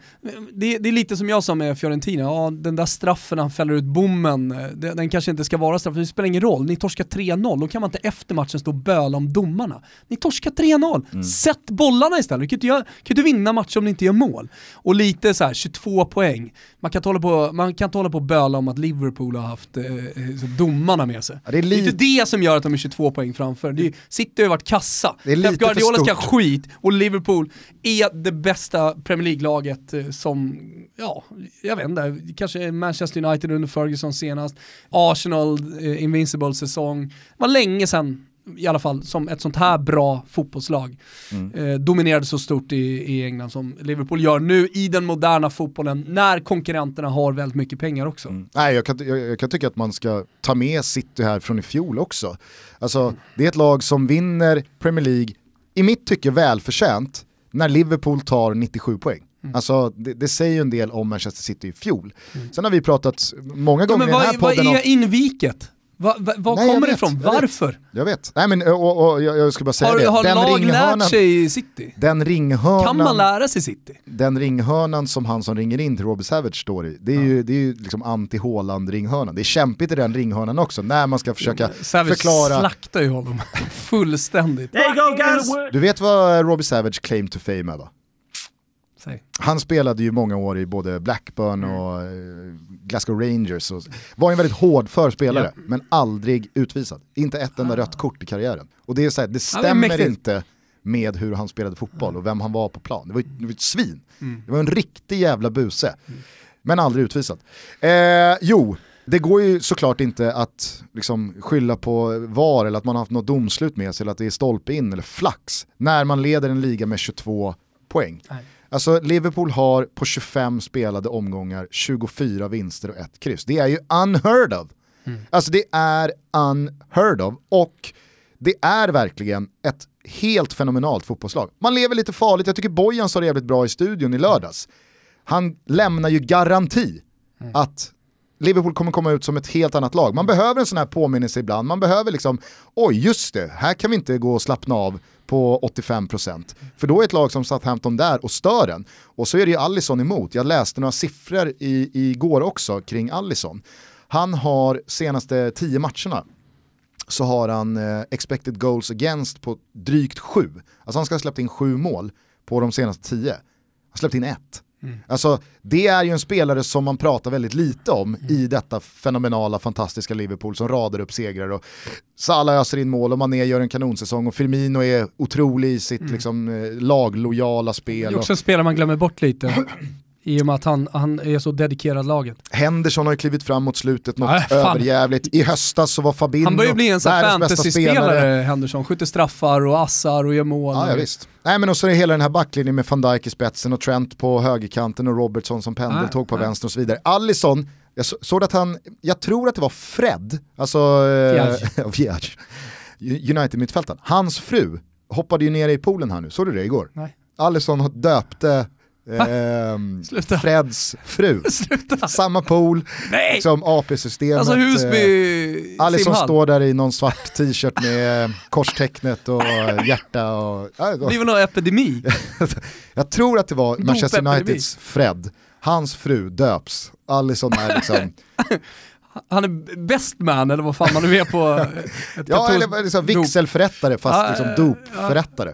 det, det, är lite som jag sa med Fiorentina, ja, den där straffen han fäller ut bommen, eh, den, den kanske inte ska vara straff, det spelar ingen roll. Ni torskar 3-0, då kan man inte efter matchen stå och böla om domarna. Ni torskar 3-0, mm. sätt bollarna istället. Du kan inte, göra, kan inte vinna matcher om ni inte gör mål. Och lite så här, 22 poäng. Man kan inte hålla på, man kan inte hålla på och böla om att Liverpool har haft eh, eh domarna med sig. Ja, det, är det är inte det som gör att de är 22 poäng framför. Det är, City har ju varit kassa. Pep Guardiola ska skit och Liverpool Liverpool är det bästa Premier League-laget eh, som, ja, jag vet inte, kanske Manchester United under Ferguson senast, Arsenal, eh, Invincible-säsong. Det var länge sedan i alla fall som ett sånt här bra fotbollslag mm. eh, dominerade så stort i, i England som Liverpool gör nu i den moderna fotbollen när konkurrenterna har väldigt mycket pengar också. Mm. Nej, jag kan, jag, jag, kan tycka att man ska ta med City här från i fjol också. Alltså, mm. Det är ett lag som vinner Premier League, i mitt tycke välförtjänt, när Liverpool tar 97 poäng. Mm. Alltså det, det, säger ju en del om Manchester City i fjol. Mm. Sen har vi pratat många gånger ja, i den här podden Vad är inviket? Va, va, var Nej, kommer det ifrån? Varför? Jag vet. Nej, men, och, och, jag, jag skulle bara säga har, det. Har den lag ringhörnan, lärt sig City? Den ringhörnan, kan man lära sig City? Den ringhörnan som han som ringer in till Robbie Savage står i, det är ja. ju, det är ju liksom anti-Håland-ringhörnan. Det är kämpigt i den ringhörnan också, när man ska försöka Savage förklara... Savage slaktar ju honom fullständigt. There you go guys! Du vet vad Robbie Savage claim to fame är va? Säg. Han spelade ju många år i både Blackburn mm. och eh, Glasgow Rangers. Och, var en väldigt hård förspelare, ja. men aldrig utvisad. Inte ett enda ah. rött kort i karriären. Och det, är så här, det stämmer inte med hur han spelade fotboll och vem han var på plan. Det var, det var ett svin. Mm. Det var en riktig jävla buse. Mm. Men aldrig utvisad. Eh, jo, det går ju såklart inte att liksom skylla på VAR eller att man har haft något domslut med sig eller att det är stolpe in eller flax när man leder en liga med 22 poäng. Nej. Alltså Liverpool har på 25 spelade omgångar 24 vinster och ett kryss. Det är ju unheard of. Mm. Alltså det är unheard of och det är verkligen ett helt fenomenalt fotbollslag. Man lever lite farligt, jag tycker Bojan sa det jävligt bra i studion i lördags. Han lämnar ju garanti mm. att Liverpool kommer komma ut som ett helt annat lag. Man behöver en sån här påminnelse ibland, man behöver liksom, oj just det, här kan vi inte gå och slappna av på 85%. För då är ett lag som Southampton där och stör den. Och så är det ju Allison emot. Jag läste några siffror i, igår också kring Allison. Han har senaste tio matcherna så har han eh, expected goals against på drygt sju. Alltså han ska ha släppt in sju mål på de senaste tio. Han har släppt in ett. Mm. Alltså, det är ju en spelare som man pratar väldigt lite om mm. i detta fenomenala, fantastiska Liverpool som radar upp segrar. Och Salah öser in mål och Mané gör en kanonsäsong och Firmino är otrolig i sitt mm. liksom, eh, laglojala spel. Det är också en spelare man glömmer bort lite. I och med att han, han är så dedikerad laget. Henderson har ju klivit fram mot slutet, något äh, överjävligt. I höstas så var Fabinho Han börjar bli en sån fantasy-spelare, Henderson. Skjuter straffar och assar och gör mål. Ja, ja, visst. Nej men och så är hela den här backlinjen med van Dijk i spetsen och Trent på högerkanten och Robertson som pendeltåg på äh, vänster och så vidare. Allison, jag såg att han, jag tror att det var Fred, alltså eh, United-mittfältaren, hans fru hoppade ju ner i poolen här nu, såg du det igår? Nej. Allison döpte Eh, Freds fru. Samma pool, Nej. som AP-systemet. Alltså Husby eh, Alisson står där i någon svart t-shirt med korstecknet och hjärta. Och, ja, det var någon epidemi. jag tror att det var Manchester Uniteds Fred. Hans fru döps. Alisson är liksom... Han är best man eller vad fan man nu är på. ja, eller liksom vigselförrättare fast liksom dopförrättare.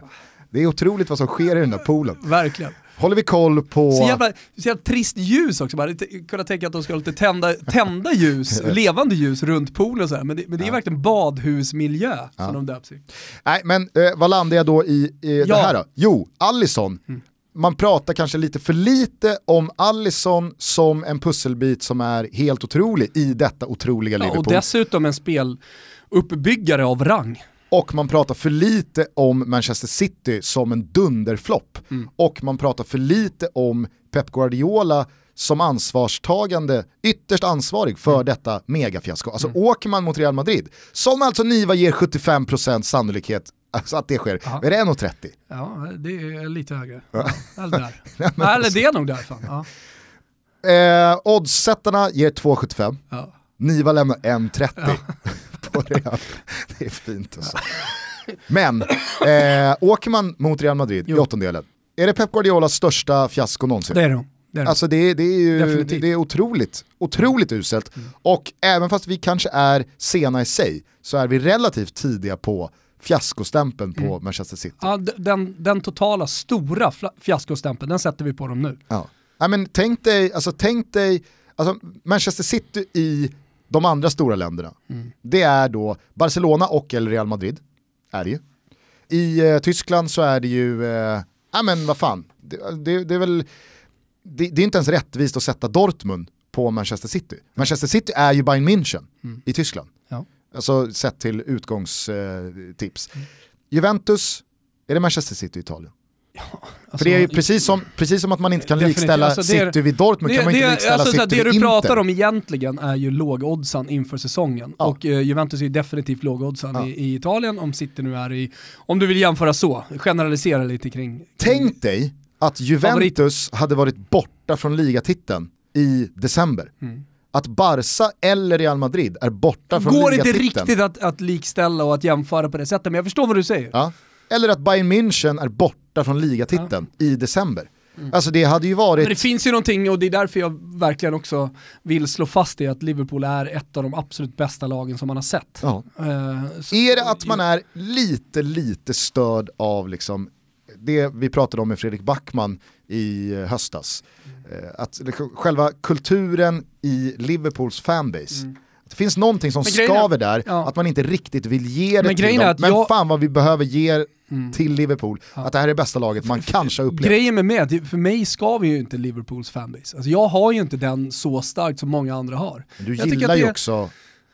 Det är otroligt vad som sker i den där poolen. Verkligen håller vi koll på... Så jävla, så jävla trist ljus också, bara kunna tänka att de ska ha lite tända, tända ljus, levande ljus runt poolen så här. Men det, men det är ja. verkligen badhusmiljö ja. som de döps i. Nej men eh, vad landar jag då i, i ja. det här då? Jo, Allison. Mm. Man pratar kanske lite för lite om Allison som en pusselbit som är helt otrolig i detta otroliga Liverpool. Och dessutom en speluppbyggare av rang. Och man pratar för lite om Manchester City som en dunderflopp. Mm. Och man pratar för lite om Pep Guardiola som ansvarstagande, ytterst ansvarig för mm. detta megafiasko. Alltså mm. åker man mot Real Madrid, som alltså Niva ger 75% sannolikhet alltså att det sker, Aha. är det 1,30? Ja, det är lite högre. Ja. Ja, eller där. Nej, eller alltså. det är nog där. Fan. Ja. Eh, oddsättarna ger 2,75. Ja. Niva lämnar 1,30. Ja. På Real. Det är fint alltså. Men, eh, åker man mot Real Madrid jo. i åttondelen, är det Pep Guardiolas största fiasko någonsin? Det är det. Det är, alltså det, det är ju det är otroligt, otroligt uselt. Mm. Och även fast vi kanske är sena i sig så är vi relativt tidiga på fiaskostämpeln på mm. Manchester City. Ja, den, den totala stora fiaskostämpeln, den sätter vi på dem nu. Ja. ja men tänk dig, alltså tänk dig, alltså Manchester City i de andra stora länderna, mm. det är då Barcelona och eller Real Madrid. Är det ju. I eh, Tyskland så är det ju eh, ja men vad fan, det, det, det är väl, det, det, är inte ens rättvist att sätta Dortmund på Manchester City. Manchester City är ju Bayern München mm. i Tyskland. Ja. Alltså sett till utgångstips. Mm. Juventus, är det Manchester City i Italien? Alltså, För det är ju precis som, precis som att man inte kan likställa alltså, City vid Dortmund det, kan man inte likställa alltså, City Det vid du pratar om egentligen är ju lågoddsan inför säsongen. Ja. Och uh, Juventus är ju definitivt lågoddsan ja. i, i, Italien, om City nu är i, om du vill jämföra så, generalisera lite kring... Tänk dig att Juventus favorit. hade varit borta från ligatiteln i december. Mm att Barca eller Real Madrid är borta från Går inte riktigt att, att likställa och att jämföra på det sättet, men jag förstår vad du säger. Ja. Eller att Bayern München är borta från ligatiteln ja. i december. Mm. Alltså det hade ju varit... Men det finns ju någonting, och det är därför jag verkligen också vill slå fast det, att Liverpool är ett av de absolut bästa lagen som man har sett. Ja. Uh. Är det att man är lite, lite störd av liksom det vi pratade om med Fredrik Backman i höstas, Eh, att liksom, själva kulturen i Liverpools fanbase, mm. Det finns någonting som skaver där, ja. att man inte riktigt vill ge det men till dem. Men jag... fan vad vi behöver ge mm. till Liverpool, ja. att det här är bästa laget man kanske har upplevt. Grejen med mig, för mig skaver ju inte Liverpools fanbase. Alltså jag har ju inte den så starkt som många andra har. Du jag gillar ju det... också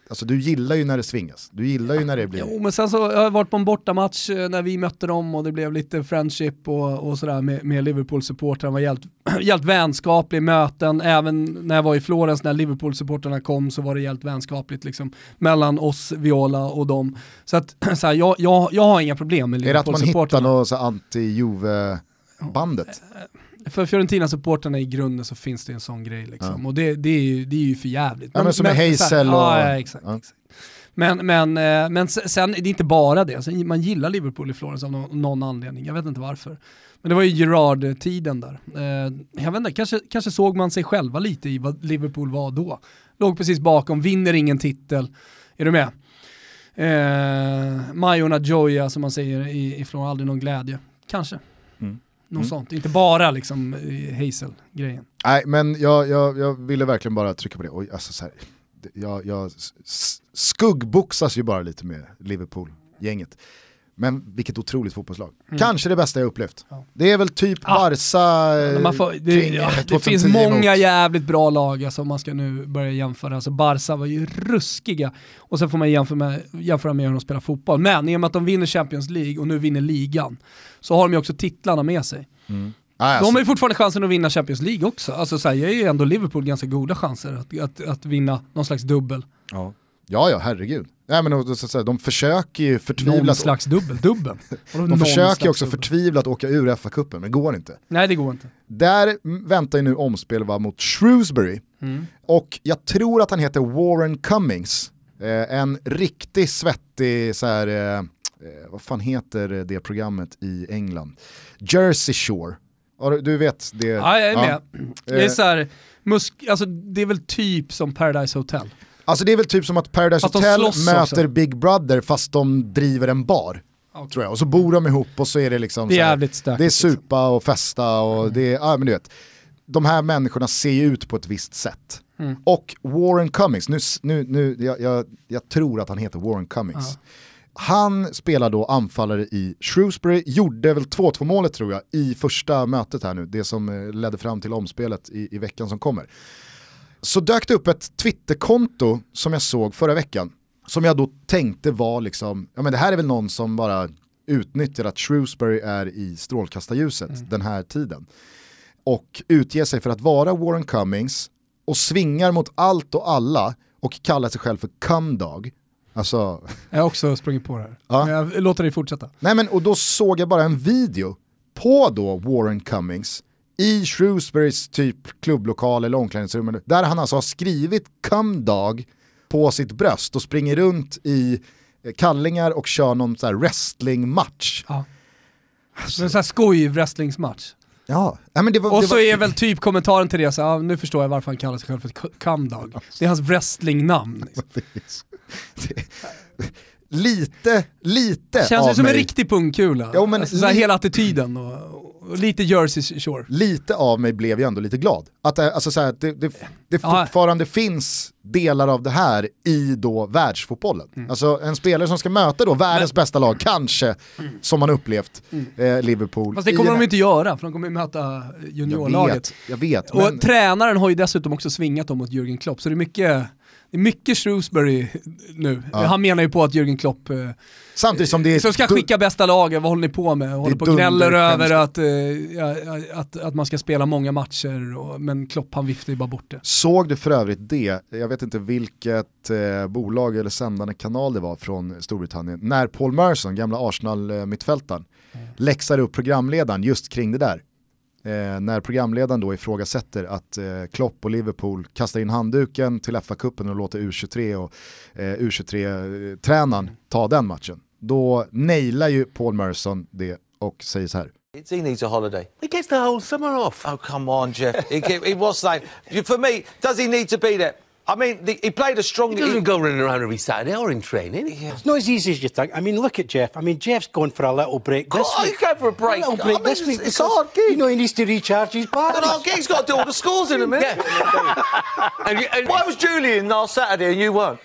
Alltså du gillar ju när det svingas, du gillar ju när det blir... Jo men sen så jag har jag varit på en bortamatch eh, när vi mötte dem och det blev lite friendship och, och sådär med, med Liverpool-supportrarna, var helt, helt vänskaplig möten, även när jag var i Florens när Liverpool-supportrarna kom så var det helt vänskapligt liksom mellan oss, Viola och dem. Så att så här, jag, jag, jag har inga problem med Liverpool-supportrarna. Är det att man hittar något anti-Juve-bandet? För Fiorentina-supporterna i grunden så finns det en sån grej liksom. Ja. Och det, det, är ju, det är ju för jävligt. Ja, men, som men, med Hazel och... Ja, ja, exakt, ja. exakt. Men, men, eh, men sen, det är inte bara det, alltså, man gillar Liverpool i Florens av någon, någon, anledning, jag vet inte varför. Men det var ju Gerard-tiden där. Eh, jag vet inte, kanske, kanske såg man sig själva lite i vad Liverpool var då. Låg precis bakom, vinner ingen titel. Är du med? Eh, Majorna Joya som man säger i, i Florens, aldrig någon glädje. Kanske. Något mm. sånt, inte bara liksom eh, Hazel-grejen. Nej, men jag, jag, jag ville verkligen bara trycka på det. Oj, alltså så här, jag, jag skuggboxas ju bara lite med Liverpool-gänget. Men vilket otroligt fotbollslag. Mm. Kanske det bästa jag upplevt. Ja. Det är väl typ ja. Barca ja, får, det, ja, det finns många mot. jävligt bra lag alltså, om man ska nu börja jämföra. Alltså, Barca var ju ruskiga. Och sen får man jämföra med, jämföra med hur de spelar fotboll. Men i och med att de vinner Champions League och nu vinner ligan så har de ju också titlarna med sig. Mm. Ah, alltså. De har ju fortfarande chansen att vinna Champions League också. Alltså så här, jag är ju ändå Liverpool ganska goda chanser att, att, att vinna någon slags dubbel. Ja, ja, ja herregud. Nej, men, så att säga, de försöker ju förtvivlat... Någon slags dubbel, dubbel. de försöker ju också förtvivlat åka ur FA-cupen, men det går inte. Nej det går inte. Där väntar ju nu omspel va, mot Shrewsbury. Mm. Och jag tror att han heter Warren Cummings. Eh, en riktigt svettig så här, eh, eh vad fan heter det programmet i England? Jersey Shore. Du vet det? Ja, jag är med. Ja. Det, är så här, musk, alltså, det är väl typ som Paradise Hotel. Alltså det är väl typ som att Paradise Hotel möter också. Big Brother fast de driver en bar. Okay. Tror jag. Och så bor de ihop och så är det liksom det är, jävligt stökigt, det är supa och festa och mm. det är, ja men du vet. De här människorna ser ju ut på ett visst sätt. Mm. Och Warren Cummings, nu, nu, nu, jag, jag, jag, tror att han heter Warren Cummings. Ja. Han spelar då anfallare i Shrewsbury, gjorde väl 2-2 målet tror jag i första mötet här nu, det som eh, ledde fram till omspelet i, i veckan som kommer. Så dök det upp ett Twitterkonto som jag såg förra veckan, som jag då tänkte var liksom, ja men det här är väl någon som bara utnyttjar att Shrewsbury är i strålkastarljuset mm. den här tiden. Och utger sig för att vara Warren Cummings och svingar mot allt och alla och kallar sig själv för Cumdog. Alltså... Jag har också sprungit på det här. Ja. Men jag låter dig fortsätta. Nej men och då såg jag bara en video på då Warren Cummings i Shrewsburys typ klubblokal eller omklädningsrum där han alltså har skrivit Cumdog på sitt bröst och springer runt i eh, kallingar och kör någon så här wrestlingmatch. Ja. Alltså. En sån här skoj-wrestlingsmatch. Ja. ja men det var, och det så var... är väl typ kommentaren till det, så, ja, nu förstår jag varför han kallar sig själv för Cumdog. Det är hans wrestlingnamn. Liksom. lite, lite Känns ju som mig. en riktig pungkula. Jo, men alltså, li- hela attityden och, lite Jersey Shore. Lite av mig blev ju ändå lite glad. Att det, alltså så här, det, det, det Ja. fortfarande finns delar av det här i då världsfotbollen. Mm. Alltså en spelare som ska möta då världens bästa lag, kanske, som man upplevt eh, Liverpool. Mm. Fast det i kommer en- de inte göra, för de kommer ju möta Jag juniorlaget. vet, jag vet. Och Men, tränaren har ju dessutom också svingat dem mot Jürgen Klopp, så det är mycket, det är mycket Shrewsbury nu. Han menar ju på att Jürgen Klopp eh, samtidigt som det är... som ska skicka bästa laget, vad håller ni på med? Håller på och gnäller över att, ja, att, att man ska spela många matcher, och, men Klopp han viftar ju bara bort det. Såg du för övrigt det, jag vet inte vilket eh, bolag eller sändande kanal det var från Storbritannien, när Paul Merson, gamla Arsenal-mittfältaren, läxar upp programledaren just kring det där. Eh, när programledaren då ifrågasätter att eh, Klopp och Liverpool kastar in handduken till FA-cupen och låter U23 och eh, U23-tränaren ta den matchen. Då nailar ju Paul Merson det och säger så här. He needs a holiday. He gets the whole summer off. Oh, come on, Jeff. he, he was like, for me, does he need to be there? I mean, the, he played a strong. He doesn't go running around every Saturday or in training. It's not as easy as you think. I mean, look at Jeff. I mean, Jeff's going for a little break this Oh, week. he's going for a break. little break I mean, this it's- week. it's hard gig. You know, he needs to recharge his batteries. And our gig's got to do all the scores in a minute. And, you, and Why was Julian last Saturday and you weren't?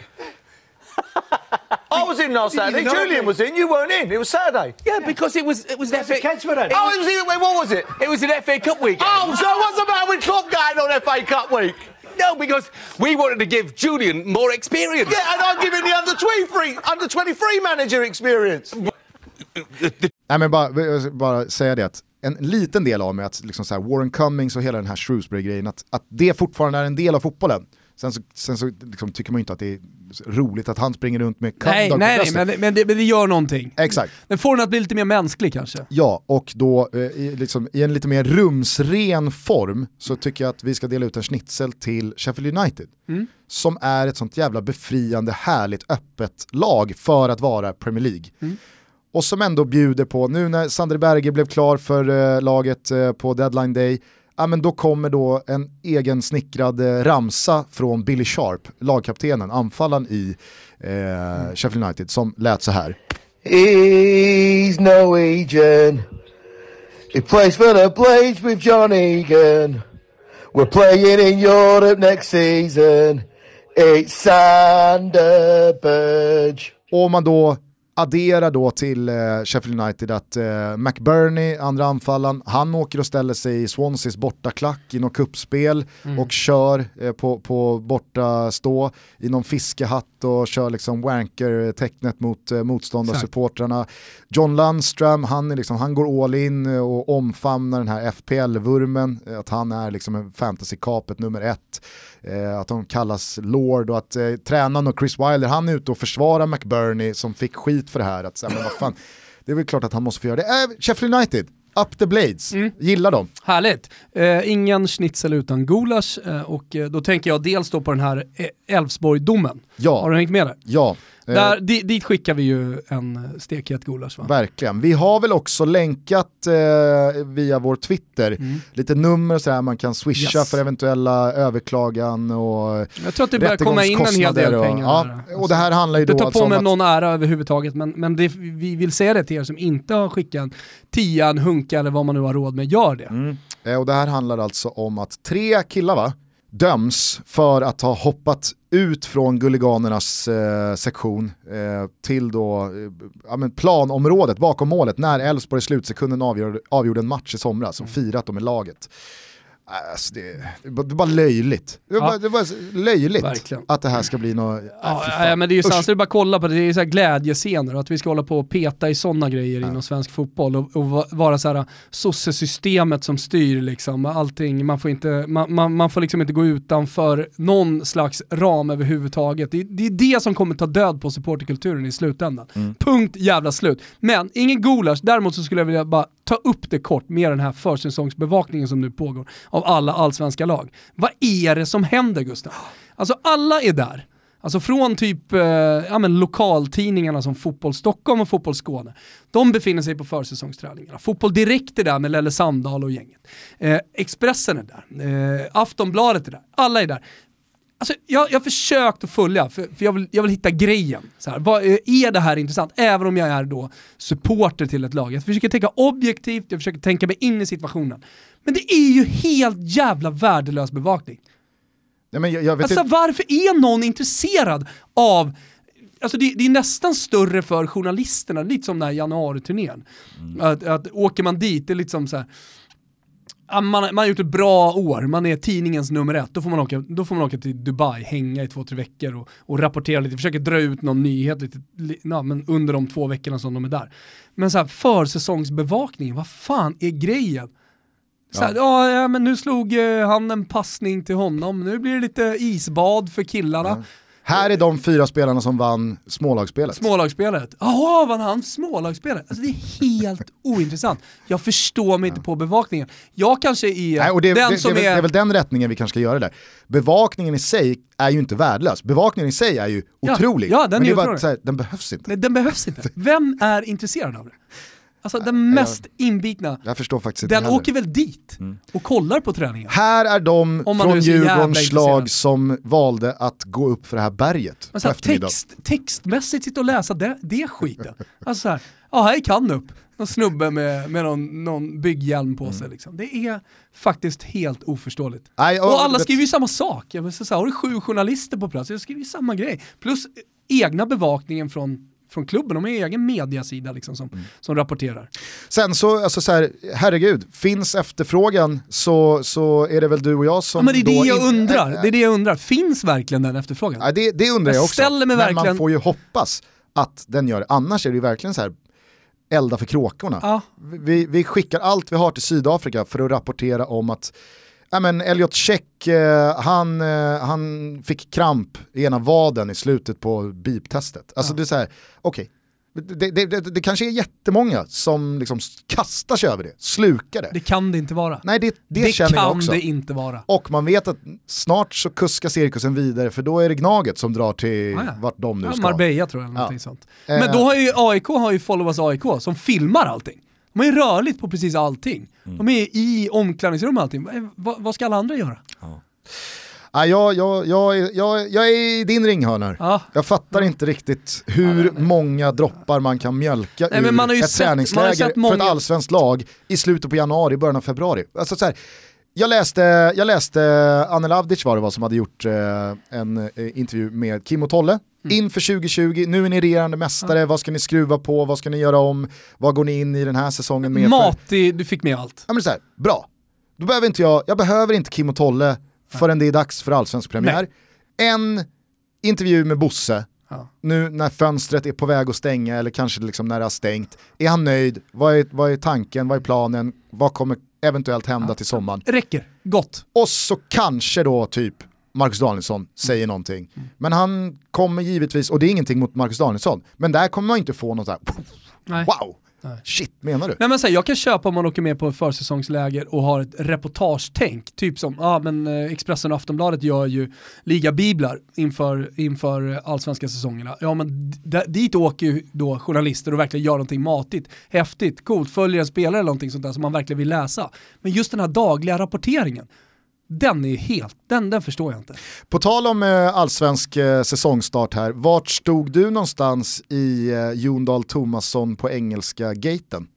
I was in last Saturday. know Julian me. was in. You weren't in. It was Saturday. yeah, because it was it was Yes, the FA. kids were in. Oh, it was. Wait, what was it? It was an FA oh, Cup week. Oh, so what's the matter with Klopp going on FA Cup week? No, because we wanted to give Julian more experience. Yeah, and I'm giving the under 23 under 23 manager experience. Nej men bara, bara säga det att en liten del av mig, att liksom så här Warren Cummings och hela den här Shrewsbury-grejen, att, att det fortfarande är en del av fotbollen. Sen så, sen så liksom tycker man ju inte att det är roligt att han springer runt med Nej, nej, men, men, det, men det gör någonting. Exakt. Den får den att bli lite mer mänsklig kanske. Ja, och då eh, i, liksom, i en lite mer rumsren form så tycker jag att vi ska dela ut en schnitzel till Sheffield United. Som är ett sånt jävla befriande, härligt, öppet lag för att vara Premier League. Och som ändå bjuder på, nu när Sander Berge blev klar för eh, laget eh, på deadline day, ja men då kommer då en egen snickrad eh, ramsa från Billy Sharp, lagkaptenen, anfallaren i eh, Sheffield United, som lät så här. He's Norwegian. He plays for the Blades with John Egan. We're playing in Europe next season. It's Sander Burge. Och om man då adderar då till eh, Sheffield United att eh, McBurney, andra anfallaren, han åker och ställer sig i Swanseas bortaklack i något kuppspel och kör eh, på, på borta stå i någon fiskehatt och kör liksom wanker-tecknet mot eh, motståndarsupportrarna. John Lundström, han, är liksom, han går all in eh, och omfamnar den här FPL-vurmen, eh, att han är liksom en fantasy-kapet nummer ett. Eh, att de kallas Lord och att eh, tränaren och Chris Wilder, han är ute och försvarar McBurney som fick skit för det här. Att, så här, men vad fan, det är väl klart att han måste få göra det. Äh, Sheffield United, up the blades, gillar dem. Härligt. Eh, ingen schnitzel utan gulasch eh, och eh, då tänker jag dels då på den här eh, Elfsborg-domen. Ja. Har du hängt med där? Ja, eh, Där, di, dit skickar vi ju en stekhet gulasch va? verkligen. Vi har väl också länkat eh, via vår Twitter lite nummer så här man kan swisha Mm. Yes. för eventuella överklagan och Jag tror att det börjar komma in en hel del rättegångskostnader och- pengar Ja, där. och det här handlar ju Inte då ta alltså på om mig att- någon ära överhuvudtaget, men, men det, vi vill säga det till er som inte har skickat en tia, hunka eller vad man nu har råd med, gör det. Eh, Och det här handlar alltså om att tre killar va, döms för att ha hoppat ut från Gulliganernas eh, sektion eh, till då, eh, ja, planområdet bakom målet när Elfsborg i slutsekunden avgjorde, avgjorde en match i somras och firat dem med laget. Alltså det, det, är bara- löjligt. Det är Ja. det bara löjligt Verkligen. att det här ska bli något... Ja, fan. nej, men det är ju så det är bara att kolla på det, det är så här glädjescener och att vi ska hålla på och peta i sådana grejer inom svensk fotboll och, och va- vara så här sossesystemet som styr liksom, allting, man får, inte, man, man, man får liksom inte gå utanför någon slags ram överhuvudtaget. Det, det är det som kommer ta död på supporterkulturen i slutändan. Punkt jävla slut. Men ingen gulasch, däremot så skulle jag vilja bara ta upp det kort med den här försäsongsbevakningen som nu pågår av alla allsvenska lag. Vad är det som händer Gustav? Alltså alla är där. Alltså från typ eh, ja, men lokaltidningarna som Fotboll Stockholm och Fotboll Skåne. De befinner sig på försäsongsträningarna. Fotboll Direkt är där med Lelle Sandahl och gänget. Eh, Expressen är där. Eh, Aftonbladet är där. Alla är där. Alltså, jag, jag har försökt att följa, för, för jag, vill, jag vill hitta grejen. Så här, vad, eh, är det här intressant? Även om jag är då supporter till ett lag. Jag försöker tänka objektivt, jag försöker tänka mig in i situationen. Men det är ju helt jävla värdelös bevakning. Nej, men jag, jag vet Alltså inte, varför är någon intresserad av Alltså det, det är nästan större för journalisterna, lite som den här januariturnén. Att, att åker man dit, det är lite som så här, man, man har gjort ett bra år, man är tidningens nummer ett, då får man åka, då får man åka till Dubai, hänga i två, tre veckor och, och rapportera lite, försöka dra ut någon nyhet lite, li, ja, men under de två veckorna som de är där. Men så här, försäsongsbevakningen, vad fan är grejen? Så här, ja. ja, men nu slog eh, han en passning till honom, nu blir det lite isbad för killarna. Här är de fyra spelarna som vann smålagsspelet. Smålagsspelet. Jaha, vann han smålagsspelet? Alltså det är helt ointressant. Jag förstår mig inte på bevakningen. Jag kanske är Nej, och det, den det, som det, är väl- är... det är väl den rättningen vi kanske ska göra där. Bevakningen i sig är ju inte värdelös. Bevakningen i sig är ju Ja, otrolig. ja, den men är det är bara så här, den behövs inte. Nej, den behövs inte. Vem är intresserad av det? Alltså den mest inbitna, Jag förstår faktiskt inte den heller. åker väl dit och kollar på träningen. Här är de från Djurgårdens lag som valde att gå upp för det här berget på eftermiddagen. text, textmässigt sitta och läsa det, det skiten. Alltså så här, ja här är Kanup, någon snubbe med, med någon, någon bygghjälm på sig. Liksom. Det är faktiskt helt oförståeligt. Nej, Och alla vet- skriver ju samma sak. Jag vill säga, har du sju journalister på plats, jag skriver ju samma grej. Plus egna bevakningen från, från klubben, de har egen mediasida liksom som, Mm. som rapporterar. Sen så, alltså så här, herregud, finns efterfrågan så, så är det väl du och jag som Ja, men det är det jag in- undrar. Det är det jag undrar. Finns verkligen den efterfrågan? Ja, det, det undrar jag, Jag också. ställer mig Men man får ju hoppas att den gör det. Annars är det ju verkligen så här elda för kråkorna. Ja. Vi, vi skickar allt vi har till Sydafrika för att rapportera om att ja, men Elliot Check, eh, han, eh, han fick kramp i ena vaden i slutet på beep-testet. Alltså det är så här, okej. Det, det, det, det kanske är jättemånga som liksom kastar sig över det, slukar det. Det kan det inte vara. Nej, det, det, det känner kan jag också. det inte vara. Och man vet att snart så kuskar cirkusen vidare för då är det Gnaget som drar till Ah, ja. vart de nu Ja, ska. Marbella tror jag, eller någonting Ja. sånt. Eh. Men då har ju AIK har ju Follow Us AIK som filmar allting. De är rörligt på precis allting. Mm. De är i omklädningsrum och allting. Eh, Vad, vad ska alla andra göra? Ja, jag, jag, jag, är- jag, jag är i din ringhörna. Ja. Jag fattar inte riktigt hur många droppar man kan mjölka Nej, ur men man har ju ett sett- man har träningsläger sett för många- ett allsvenskt lag i slutet på januari, början av februari. Alltså, så här, jag, läste, jag läste Anne Lavdic var det var som hade gjort eh, en eh, intervju med Kim och Tolle. Mm. Inför 2020, nu är ni regerande mästare, vad ska ni skruva på, vad ska ni göra om, vad går ni in i den här säsongen med? för- Matig, du fick med allt. Ja men så här, bra. Då behöver inte jag, jag behöver inte Kim och Tolle förrän det är dags för allsvensk premiär. En intervju med Bosse, Ja. nu när fönstret är på väg att stänga eller kanske liksom när det har stängt. Är han nöjd? Vad är, vad är tanken? Vad är planen? Vad kommer eventuellt hända till sommaren? Räcker, gott. Och så kanske då typ Marcus Danielsson säger någonting. Men han kommer givetvis, och det är ingenting mot Marcus Danielsson, men där kommer man inte få något så här, Nej. wow, shit menar du? Nej men så här, jag kan köpa om man åker med på ett försäsongsläger och har ett reportagetänk. Typ som, ja men eh, Expressen och Aftonbladet gör ju ligabiblar inför, inför allsvenska säsongerna. Ja men dit åker ju då journalister och verkligen gör någonting matigt, häftigt, coolt, följer en spelare eller någonting sånt där som man verkligen vill läsa. Men just den här dagliga rapporteringen, den är helt, den, den förstår jag inte. På tal om eh, allsvensk eh, säsongstart här, vart stod du någonstans i eh, Jon Dahl Tomasson på engelska gaten?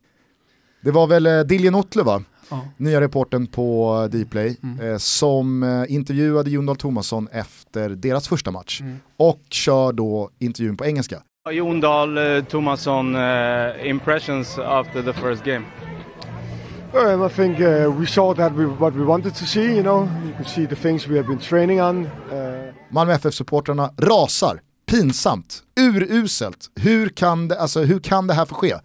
Det var väl eh, Diljen Ottler va? Ja. Nya reporten på eh, Dplay, Mm. som intervjuade Jon Dahl Tomasson efter deras första match Mm. och kör då intervjun på engelska. Jon Dahl Thomasson, uh, impressions after the first game. Um, I think uh, we saw that we, what we wanted to see. You know, you can see the things we have been training on. Uh, Malmö FF-supportrarna rasar, pinsamt, uruselt. Hur kan det, alltså, hur kan det här få ske?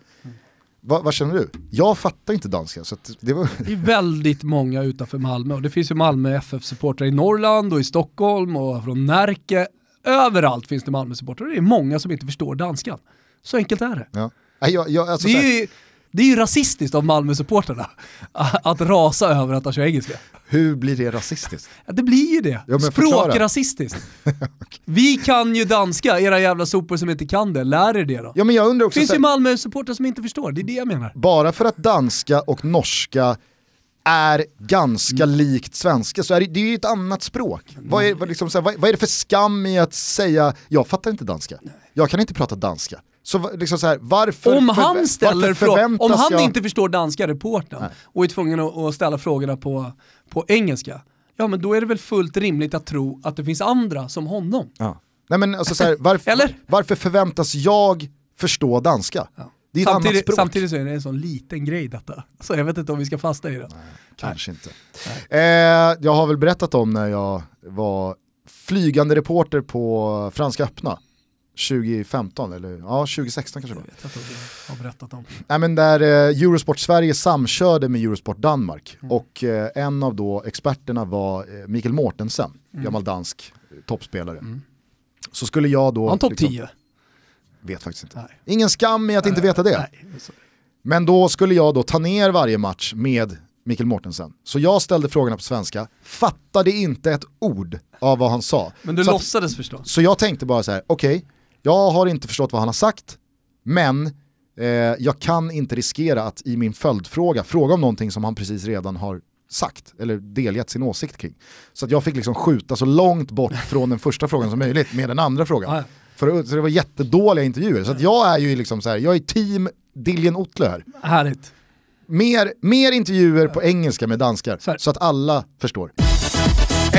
Va, vad känner du? Jag fattar inte danska så att det var... Det är väldigt många utanför Malmö och det finns ju Malmö FF-supportrar i Norrland och i Stockholm och från Närke. Överallt finns det Malmö-supportrar det är många som inte förstår danskan. Så enkelt är det. Ja. Jag, jag, alltså, Det så här, är det är ju rasistiskt av Malmö-supportrarna att rasa över att han kör engelska. hur blir det rasistiskt? Ja, det blir ju det. förklara. Språkrasistiskt. Vi kan ju danska, era jävla sopor som inte kan det. Lär er det då. Ja men jag undrar Det också, finns så ju Malmö-supportrar som inte förstår, det är det jag menar. bara för att danska och norska är ganska Mm. likt svenska så är det, det är ju ett annat språk. Vad, är, vad, liksom, vad, vad är det för skam i att säga jag fattar inte danska, jag kan inte prata danska. Så liksom så här, varför, Om han, ställer varför om han jag... inte förstår danska, reportern, och är tvungen att, att ställa frågorna på, på engelska, ja men då är det väl fullt rimligt att tro att det finns andra som honom. Ja. Nej, men alltså, så här, varför, varför förväntas jag förstå danska? Det är ett annat Samtidigt, språk. samtidigt så är det en sån liten grej detta. Så jag vet inte om vi ska fasta i det. Kanske inte. Eh, jag har väl berättat om när jag var flygande reporter på Franska öppna 2015 eller ja 2016 kanske det var. Jag vet inte vad du har berättat om. Nej, men där eh, Eurosport Sverige samkörde med Eurosport Danmark Mm. och eh, en av då experterna var eh, Mikael Mortensen, Mm. gammal dansk eh, toppspelare. Så skulle jag då... Han topp liksom- 10? Vet faktiskt inte. Nej. Ingen skam i att inte veta det. Nej, Men då skulle jag då ta ner varje match med Mikael Mortensen. Så jag ställde frågorna på svenska, fattade inte ett ord av vad han sa. Men du så, att, låtsades förstå? så jag tänkte bara så här: okej, jag har inte förstått vad han har sagt, men eh, jag kan inte riskera att i min följdfråga fråga om någonting som han precis redan har sagt, eller delgett sin åsikt kring. Så att jag fick liksom skjuta så långt bort från den första frågan som möjligt med den andra frågan. För, så det var jättedåliga intervjuer. Så jag är ju liksom så här, jag är team Diljen Otle här. Härligt. Mer, mer intervjuer på engelska med danskar, Så så att alla förstår.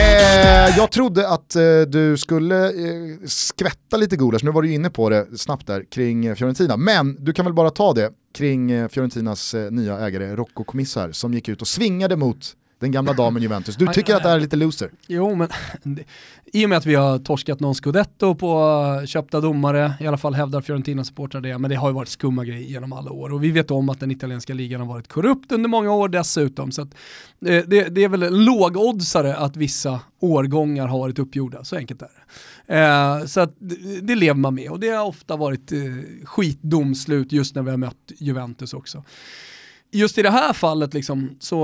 Eh, jag trodde att eh, du skulle eh, skvätta lite gulasch, nu var du ju inne på det snabbt där kring eh, Fiorentina, men du kan väl bara ta det kring eh, Fiorentinas eh, nya ägare Rocco Commissar som gick ut och svingade mot den gamla damen Juventus. Du tycker att det här är lite loser? Jo, men i och med att vi har torskat någon scudetto på köpta domare, i alla fall hävdar Fiorentina supportrar det, men det har ju varit skumma grejer genom alla år. Och vi vet om att den italienska ligan har varit korrupt under många år dessutom. Så att, eh, det, det är väl en lågoddsare att vissa årgångar har varit uppgjorda, så enkelt är det. Eh, så att det, det lever man med och det har ofta varit eh, skitdomslut just när vi har mött Juventus också just i det här fallet liksom, så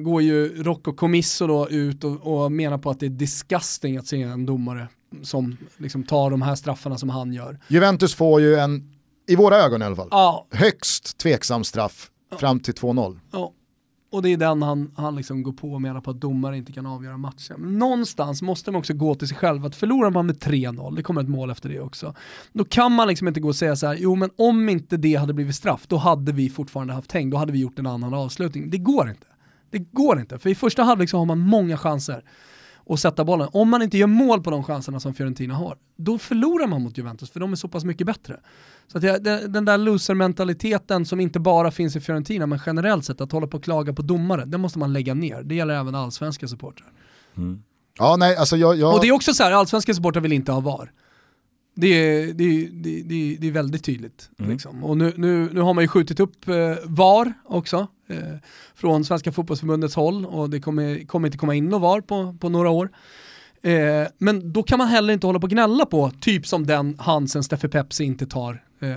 går ju Rocco Commisso då ut och, och menar på att det är disgusting att se en domare som liksom tar de här straffarna som han gör. Juventus får ju en, i våra ögon i alla fall, Ja, högst tveksam straff fram till 2-0. ja. Och det är den han, han liksom går på och menar på att domare inte kan avgöra matchen. Men någonstans måste man också gå till sig själv, att förlorar man med 3-0, det kommer ett mål efter det också, då kan man liksom inte gå och säga så här, jo men om inte det hade blivit straff, då hade vi fortfarande haft häng, då hade vi gjort en annan avslutning. Det går inte. Det går inte, för i första halvlek så har man många chanser att sätta bollen. Om man inte gör mål på de chanserna som Fiorentina har, då förlorar man mot Juventus, för de är så pass mycket bättre. Så att jag, den, där loser-mentaliteten som inte bara finns i Fiorentina, men generellt sett, att hålla på och klaga på domare, den måste man lägga ner. Det gäller även allsvenska supportrar. Ja, nej, alltså jag... jag... Och det är också så här, allsvenska supportrar vill inte ha VAR. Det är, det är, det är, det är, väldigt tydligt. Liksom. Och nu, nu, nu har man ju skjutit upp eh, VAR också, eh, från Svenska fotbollsförbundets håll, och det kommer, kommer inte komma in något VAR på, på några år. Eh, men då kan man heller inte hålla på och gnälla på, typ som den Hansen Steffe Pepsi inte tar eh,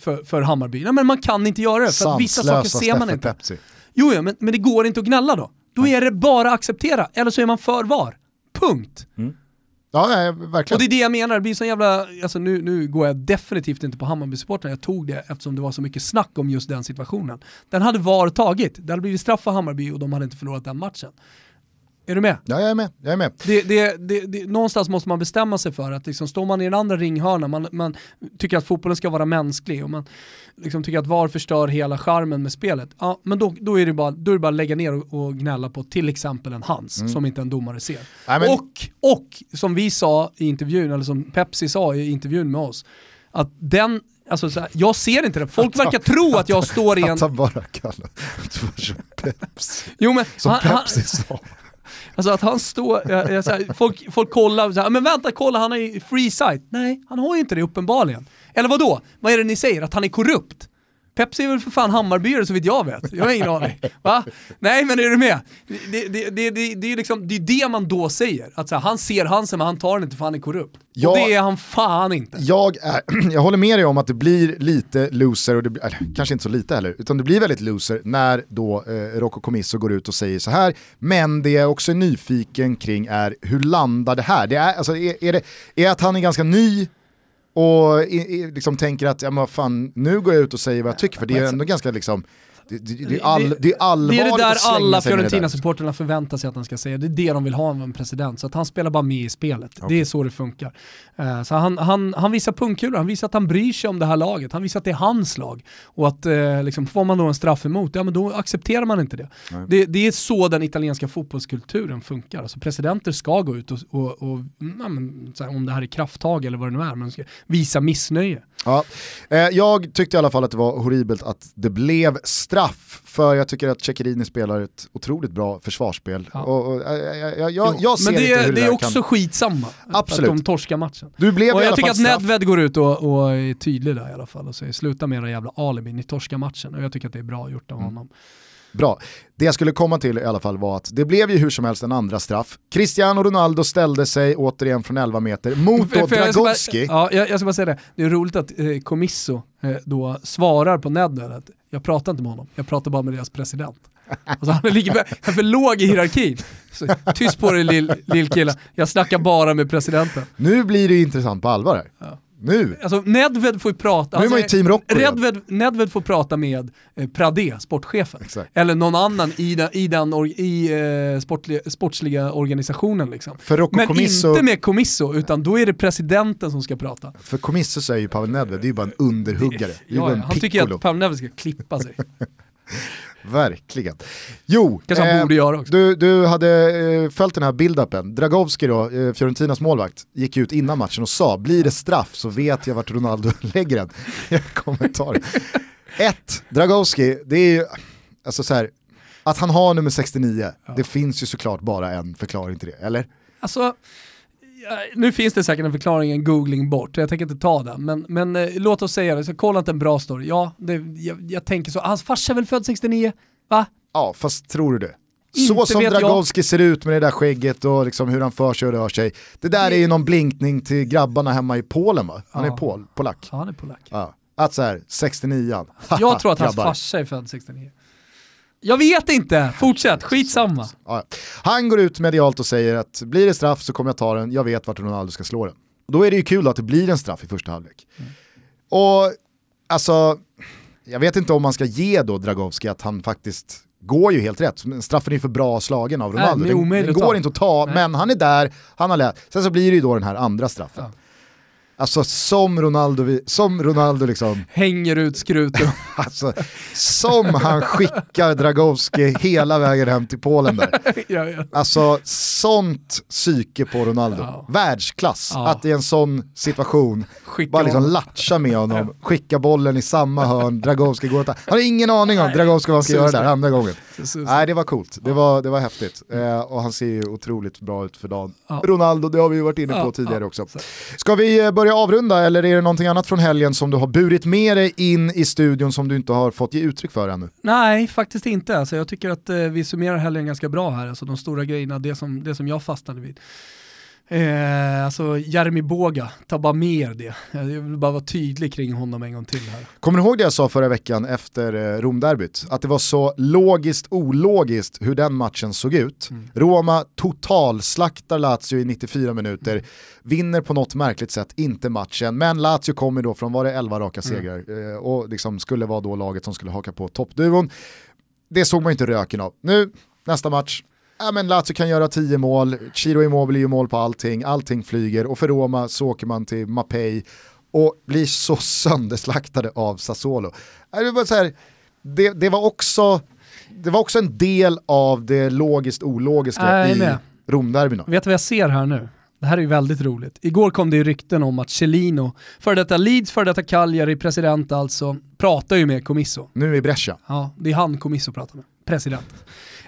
för, för Hammarby. Nej men man kan inte göra det, för att vissa saker Sanslösa ser man inte. Pepsi. Jo, jo men, men det går inte att gnälla då. Då är det bara att acceptera, eller så är man för VAR. Punkt. Ja, nej, verkligen. Och det är det jag menar, det blir så jävla, alltså nu, nu går jag definitivt inte på Hammarby-supportrarna, jag tog det eftersom det var så mycket snack om just den situationen. Den hade VAR tagit, det hade blivit straff för Hammarby och de hade inte förlorat den matchen. Är du med? Ja, jag är med. Jag är med. Det, det, det, det, någonstans måste man bestämma sig för att liksom, står man i den andra ringhörnan, man, man tycker att fotbollen ska vara mänsklig och man liksom tycker att VAR förstör hela charmen med spelet, ja men då, då, är, det bara, då är det bara att lägga ner och, och gnälla på till exempel en Hans som inte en domare ser. Nej, men- Och, och som vi sa i intervjun, eller som Pepsi sa i intervjun med oss, att den, alltså så här, jag ser inte det, folk verkar tro att jag står i en... Att han bara kallar det för Pepsi. Jo, men, Som han- han- Pepsi sa. Alltså att han står, jag, jag, här, folk, folk kollar, så här, men vänta kolla han har ju free site, Nej, han har ju inte det uppenbarligen. Eller vad då? Vad är det ni säger? Att han är korrupt? Pepsi är väl för fan Hammarbyare så vitt jag vet. Jag har ingen aning. Va? Nej men är du med? Det, det, det, det, det är liksom, det är det man då säger. Att så här, han ser Hansen men han tar den inte för han är korrupt. Ja. Och det är han fan inte. Jag, är, jag håller med dig om att det blir lite loser, och det, eller, kanske inte så lite heller, utan det blir väldigt loser när då eh, Rocco Comisso går ut och säger så här. Men det jag också är nyfiken kring är hur landar det här? Det är, alltså, är, är det är att han är ganska ny och i, i, liksom tänker att ja, men vad fan, nu går jag ut och säger vad jag tycker, för det är ändå ganska liksom Det, det, det, är, all, det är allvarligt Det är det där alla. Fiorentina-supporterna förväntar sig att han ska säga. Det är det de vill ha av en president. Så att han spelar bara med i spelet. Det är så det funkar. Eh, så han, han, han visar pungkulor, han visar att han bryr sig om det här laget. Han visar att det är hans lag. Och att eh, liksom, får man då en straff emot, ja men då accepterar man inte det. Det, det är så den italienska fotbollskulturen funkar. Alltså presidenter ska gå ut och, och, och ja, men, här, om det här är krafttag eller vad det nu är, men ska visa missnöje. Ja. Eh, jag tyckte i alla fall att det var horribelt att det blev straff, för jag tycker att Ceccherini spelar ett otroligt bra försvarsspel. Och, och, eh, jag, jag, jag, jag ser Men det, inte hur är- det, det är också kan... skitsamma. Absolut. Att de torskar matchen. Du blev och jag tycker att straff. Nedved går ut och, och är tydlig där i alla fall och säger sluta med era jävla alibi, ni torskar matchen. Och jag tycker att det är bra gjort av Mm. honom. Bra. Det jag skulle komma till i alla fall var att det blev ju hur som helst en andra straff. Cristiano Ronaldo ställde sig återigen från 11 meter mot då Dragowski. Ja, jag, jag ska bara säga det, det är roligt att eh, Comisso eh, då svarar på Nedved att jag pratar inte med honom, jag pratar bara med deras president. Och så han ligger för, låg i hierarkin. Så, tyst på dig lill, lill kille, jag snackar bara med presidenten. Nu blir det intressant på allvar här. Nu. Alltså Nedved får ju prata, Nu är man ju alltså, team Rocco igen. Nedved, får prata med eh, Pradé, sportchefen. Eller någon annan i den, i den or, i, eh, sportliga, sportsliga organisationen. Liksom. För Rocco Men Commisso- inte med Comisso, utan då är det presidenten som ska prata. För Comisso säger ju Pavel Nedved, det är ju bara en underhuggare. Det är ju bara Ja, en ja, han tycker piccolo. att Pavel Nedved ska klippa sig. Verkligen. Jo, Kanske han borde göra också. Du, du hade eh, följt den här build-upen. Dragowski då, eh, Fiorentinas målvakt, gick ut innan matchen och sa blir det straff så vet jag vart Ronaldo lägger den. Kommentar. Ett, Dragowski, det är ju, alltså så här, att han har nummer 69, det finns ju såklart bara en förklaring till det, eller? Alltså, ja, nu finns det säkert en förklaring, en googling bort, jag tänker inte ta den. Men, men eh, låt oss säga det, så kolla inte en bra story. Ja, det, jag, jag tänker så. Hans farsa är väl född 69? Va? Ja, fast tror du det? Inte Så som vet jag. Dragowski ser ut med det där skägget och liksom hur han för sig och rör sig. Det där är ju någon blinkning till grabbarna hemma i Polen va? Han Ja. är pol, polack. Ja, han är polack. Ja. Att så här, 69 Jag tror att hans farsa är född 69. Jag vet inte, fortsätt, skitsamma. Ja. Han går ut medialt och säger att blir det straff så kommer jag ta den, jag vet vart Ronaldo ska slå den. Då är det ju kul att det blir en straff i första halvlek. Och alltså, jag vet inte om man ska ge då Dragowski att han faktiskt går ju helt rätt. Straffen är för bra slagen av Ronaldo. är den, den går inte att ta, Nej. men han är där, han har lärt. Sen så blir det ju då den här andra straffen. Alltså som Ronaldo, som Ronaldo liksom Hänger ut skruten. Alltså, som han skickar Dragowski hela vägen hem till Polen där. ja, ja. Alltså sånt psyke på Ronaldo. Världsklass. Ja. Att i en sån situation Skicka bara liksom latcha med honom, skicka bollen i samma hörn, Dragowski går åt Han har ingen aning om Dragowski vad han ska göra där andra gången. Nej det var coolt, det var, det var häftigt. Eh, och han ser ju otroligt bra ut för dagen. Ja. Ronaldo, det har vi ju varit inne på Ja, tidigare ja. också. Ska vi eh, börja avrunda eller är det någonting annat från helgen som du har burit med dig in i studion som du inte har fått ge uttryck för ännu? Nej, faktiskt inte. Alltså, jag tycker att eh, vi summerar helgen ganska bra här, alltså de stora grejerna, det som, det som jag fastnade vid. Eh, alltså Jeremy Boga, ta bara med er det. Jag vill bara vara tydlig kring honom en gång till här. Kommer du ihåg det jag sa förra veckan efter eh, Romderbyt? Att det var så logiskt ologiskt hur den matchen såg ut. Roma totalslaktar Lazio i 94 minuter, vinner på något märkligt sätt inte matchen, men Lazio kommer då från, var det 11 raka segrar, eh, och liksom skulle vara då laget som skulle haka på toppduon. Det såg man inte röken av. Nu, nästa match, Ja, men Lazio kan göra 10 mål, Ciro Immobile gör mål på allting, allting flyger och för Roma så åker man till Mapei och blir så sönderslaktade av Sassuolo. Ja, Det var, så här, det, det, var också, det var också en del av det logiskt ologiska är i med. Romderbyn. Vet du vad jag ser här nu? Det här är ju väldigt roligt. Igår kom det ju rykten om att Celino, före detta Leeds, före detta Cagliari, president alltså, pratar ju med Comisso. Nu i Brescia. Ja, det är han Comisso pratar med, presidenten.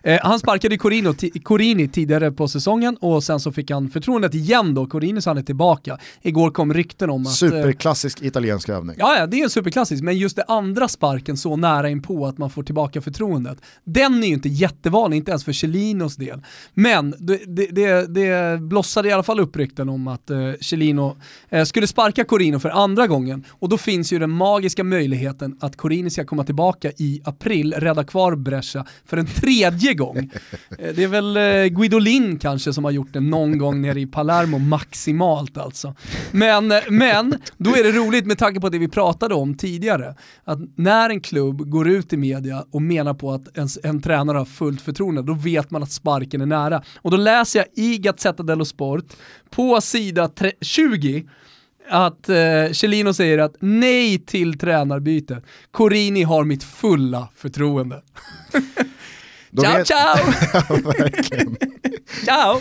Eh, han sparkade Corino, Corini tidigare på säsongen och sen så fick han förtroendet igen då, Corini så han är tillbaka. Igår kom rykten om att... eh, Superklassisk italiensk övning. Ja, ja, det är en superklassisk, men just det andra sparken så nära in på att man får tillbaka förtroendet, den är ju inte jättevanlig, inte ens för Chelinos del. Men det, det, det, det blossade i alla fall upp rykten om att eh, Chelino eh, skulle sparka Corino för andra gången, och då finns ju den magiska möjligheten att Corini ska komma tillbaka i april, rädda kvar Brescia för en tredje gång. Eh, det är väl eh, Guidolin kanske som har gjort det någon gång nere i Palermo, maximalt alltså. Men, eh, men då är det roligt med tanke på det vi pratade om tidigare, att när en klubb går ut i media och menar på att en, en tränare har fullt förtroende, då vet man att sparken är nära. Och då läser jag i Gazzetta dello Sport, på sida 20, att eh, Chelino säger att nej till tränarbyte. Corini har mitt fulla förtroende. ciao vet- ciao! Ja,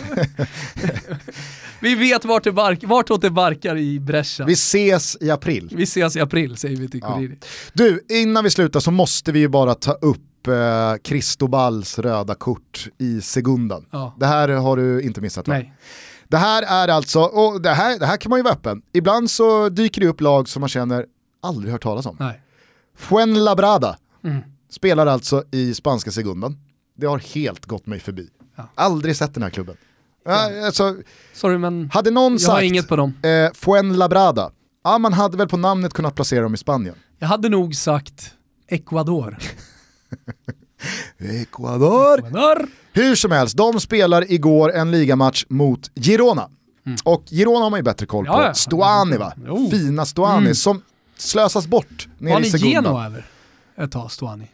ciao! vi vet vart det bark, vartåt det barkar i Brescia. Vi ses i april. Vi ses i april säger vi till Corini. Du, innan vi slutar så måste vi ju bara ta upp eh, Cristobals röda kort i segundan. Ja. Det här har du inte missat va? Nej. Det här är alltså, och det här, det här kan man ju vara öppen. Ibland så dyker det upp lag som man känner aldrig hört talas om. Nej. Fuenlabrada Mm. spelar alltså i spanska segundan. Det har helt gått mig förbi. Aldrig sett den här klubben. Ja. Alltså, Sorry men hade någon jag har sagt inget på dem. eh, Fuenlabrada, ja man hade väl på namnet kunnat placera dem i Spanien. Jag hade nog sagt Ecuador. Ecuador. Ecuador. Hur som helst, de spelar igår en ligamatch mot Girona. Och Girona har man ju bättre koll på. Mm. Ja, ja. Stoani va? Jo. Fina Stoani Mm. som slösas bort Var nere han i i Segunda. Genoa över? Ett tag, Stuani.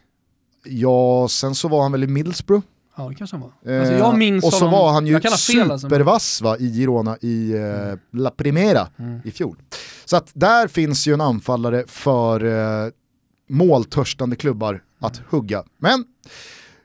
Ja, sen så var han väl i Middlesbrough. Ja det kanske han var. Eh, Alltså, jag minns och så honom- var han ju alltså, men- supervass va, i Girona i eh, La Primera Mm. i fjol. Så att där finns ju en anfallare för eh, måltörstande klubbar att Mm. hugga. Men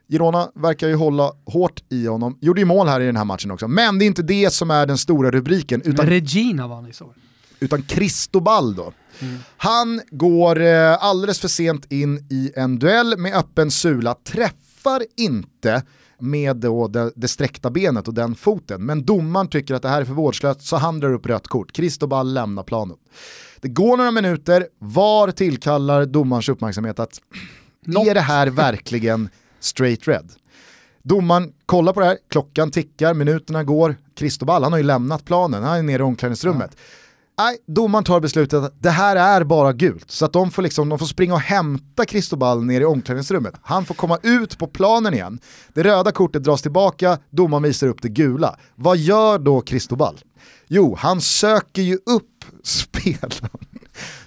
Girona verkar ju hålla hårt i honom, gjorde ju mål här i den här matchen också. Men det är inte det som är den stora rubriken, utan, Regina var han i så. utan Cristobal då. Mm. Han går eh, alldeles för sent in i en duell med öppen sula, träffar inte med då det, det sträckta benet och den foten. Men domaren tycker att det här är för vårdslöst så han drar upp rött kort. Cristobal lämnar planen. Det går några minuter, VAR tillkallar domarens uppmärksamhet att är det här verkligen straight red? Domaren kollar på det här, klockan tickar, minuterna går, Cristobal han har ju lämnat planen, han är nere i omklädningsrummet. Nej, domaren tar beslutet att det här är bara gult, så att de får, liksom, de får springa och hämta Cristobal ner i omklädningsrummet. Han får komma ut på planen igen, det röda kortet dras tillbaka, domaren visar upp det gula. Vad gör då Cristobal? Jo, han söker ju upp spelaren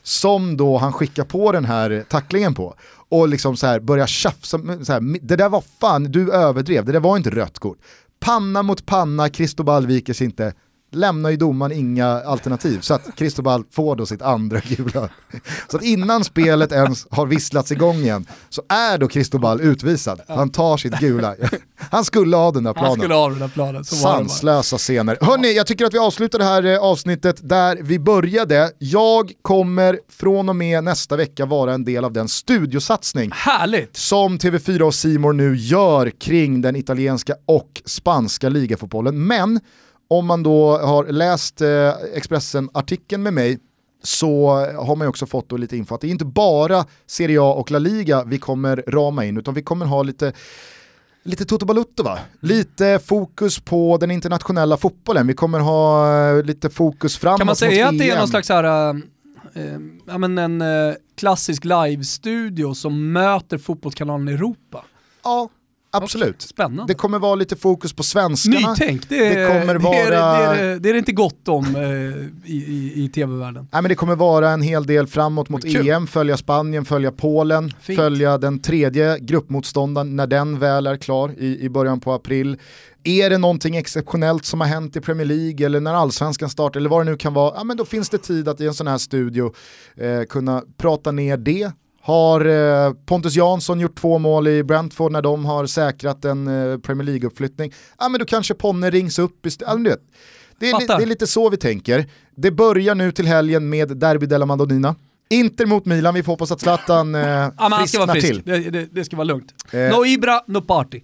som då han skickar på den här tacklingen på och liksom så här börjar tjafsa, med- så här, det där var fan, du överdrev, det där var inte rött kort. Panna mot panna, Cristobal viker sig inte, lämnar ju domaren inga alternativ så att Cristobal får då sitt andra gula. Så att innan spelet ens har visslats igång igen så är då Cristobal utvisad. Han tar sitt gula. Han skulle ha den där planen. Han skulle ha den där planen. Så. Sanslösa scener. Hörni, jag tycker att vi avslutar det här eh, avsnittet där vi började. Jag kommer från och med nästa vecka vara en del av den studiosatsning Härligt! som TV4 och Simor nu gör kring den italienska och spanska ligafotbollen. Men om man då har läst eh, Expressen-artikeln med mig så har man ju också fått då lite info att det är inte bara Serie A och La Liga vi kommer rama in utan vi kommer ha lite Lite Toto Balutto va? Lite fokus på den internationella fotbollen. Vi kommer ha eh, lite fokus framåt Kan man säga att det är någon slags här, äh, äh, ja, men en äh, klassisk live-studio som möter fotbollskanalen Europa? Ja, absolut. Spännande. Det kommer vara lite fokus på svenskarna. Nytänk, det, är, det kommer det, vara... är, det, är, det är det inte gott om äh, i, i, i tv-världen. Nej, men det kommer vara en hel del framåt mot Kul. EM, följa Spanien, följa Polen, Fint. följa den tredje gruppmotståndaren när den väl är klar i, i början på april. Är det någonting exceptionellt som har hänt i Premier League eller när allsvenskan startar eller vad det nu kan vara, ja, men då finns det tid att i en sån här studio eh, kunna prata ner det. Har eh, Pontus Jansson gjort två mål i Brentford när de har säkrat en eh, Premier League-uppflyttning, ja men då kanske Ponne rings upp i st- ja, men du vet. Det är, li- det är lite så vi tänker. Det börjar nu till helgen med Derby della Madonnina. Inter mot Milan, vi får hoppas att Zlatan eh, Ja, han ska vara frisk, till. det, det, det ska vara lugnt. Eh. No Ibra, no party.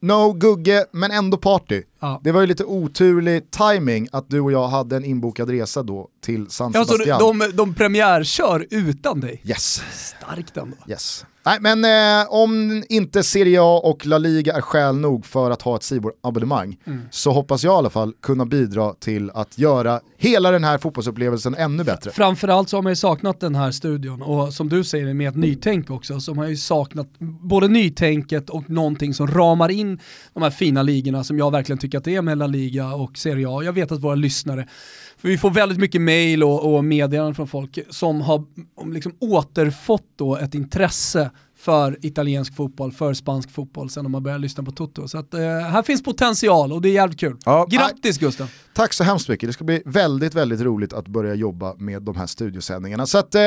No Gugge, men ändå party. Ja. Det var ju lite oturlig timing att du och jag hade en inbokad resa då till San Ja, så Sebastian. de, de premiärkör utan dig. Yes. Starkt ändå. Yes. Nej men eh, om inte Serie A och La Liga är skäl nog för att ha ett Simor-abonnemang Mm. så hoppas jag i alla fall kunna bidra till att göra hela den här fotbollsupplevelsen ännu bättre. Framförallt så har man ju saknat den här studion och som du säger med ett nytänk också så har man ju saknat både nytänket och någonting som ramar in de här fina ligorna som jag verkligen tycker att det är med La Liga och Serie A. Jag vet att våra lyssnare, för vi får väldigt mycket mail och, och meddelanden från folk som har om liksom återfått då ett intresse för italiensk fotboll, för spansk fotboll sen de har börjat lyssna på Toto. Så att, eh, här finns potential och det är jävligt kul. Ja, Grattis Gusten! Tack så hemskt mycket, det ska bli väldigt, väldigt roligt att börja jobba med de här studiosändningarna. Så att, eh,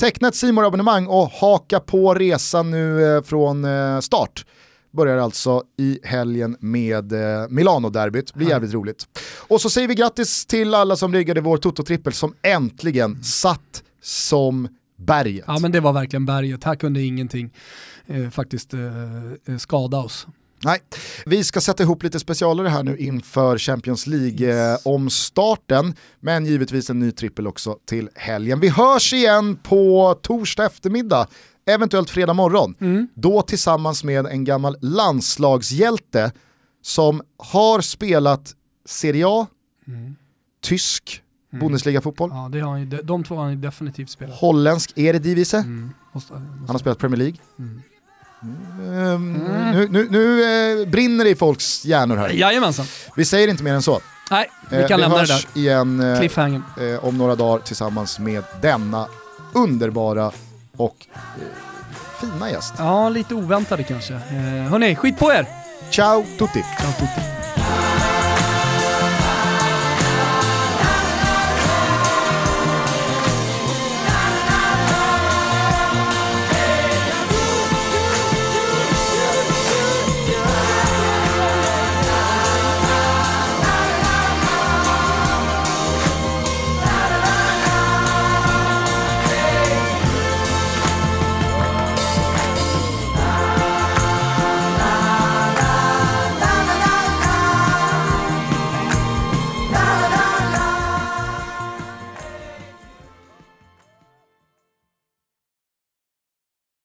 teckna ett simor abonnemang och haka på resan nu eh, från eh, start. Börjar alltså i helgen med eh, Milano-derbyt, blir jävligt roligt. Och så säger vi grattis till alla som riggade vår Toto-trippel som äntligen satt som berget. Ja men det var verkligen berget, här kunde ingenting eh, faktiskt eh, skada oss. Nej, vi ska sätta ihop lite specialare här nu inför Champions League-omstarten, men givetvis en ny trippel också till helgen. Vi hörs igen på torsdag eftermiddag, eventuellt fredag morgon. Då tillsammans med en gammal landslagshjälte som har spelat Serie A, tysk Bundesliga-fotboll, Ja, det har han ju, de, de två har han ju definitivt spelat. holländsk Eredivisie, Måste, måste. han har spelat Premier League. Ehm, Nu, nu, nu eh, brinner det i folks hjärnor här. Jajamensan. Vi säger inte mer än så. Nej, vi Eh, kan vi lämna det där. igen eh, eh, om några dagar tillsammans med denna underbara och eh, fina gäst. Ja, lite oväntade kanske. Eh, hörni, skit på er! Ciao tutti! Ciao tutti.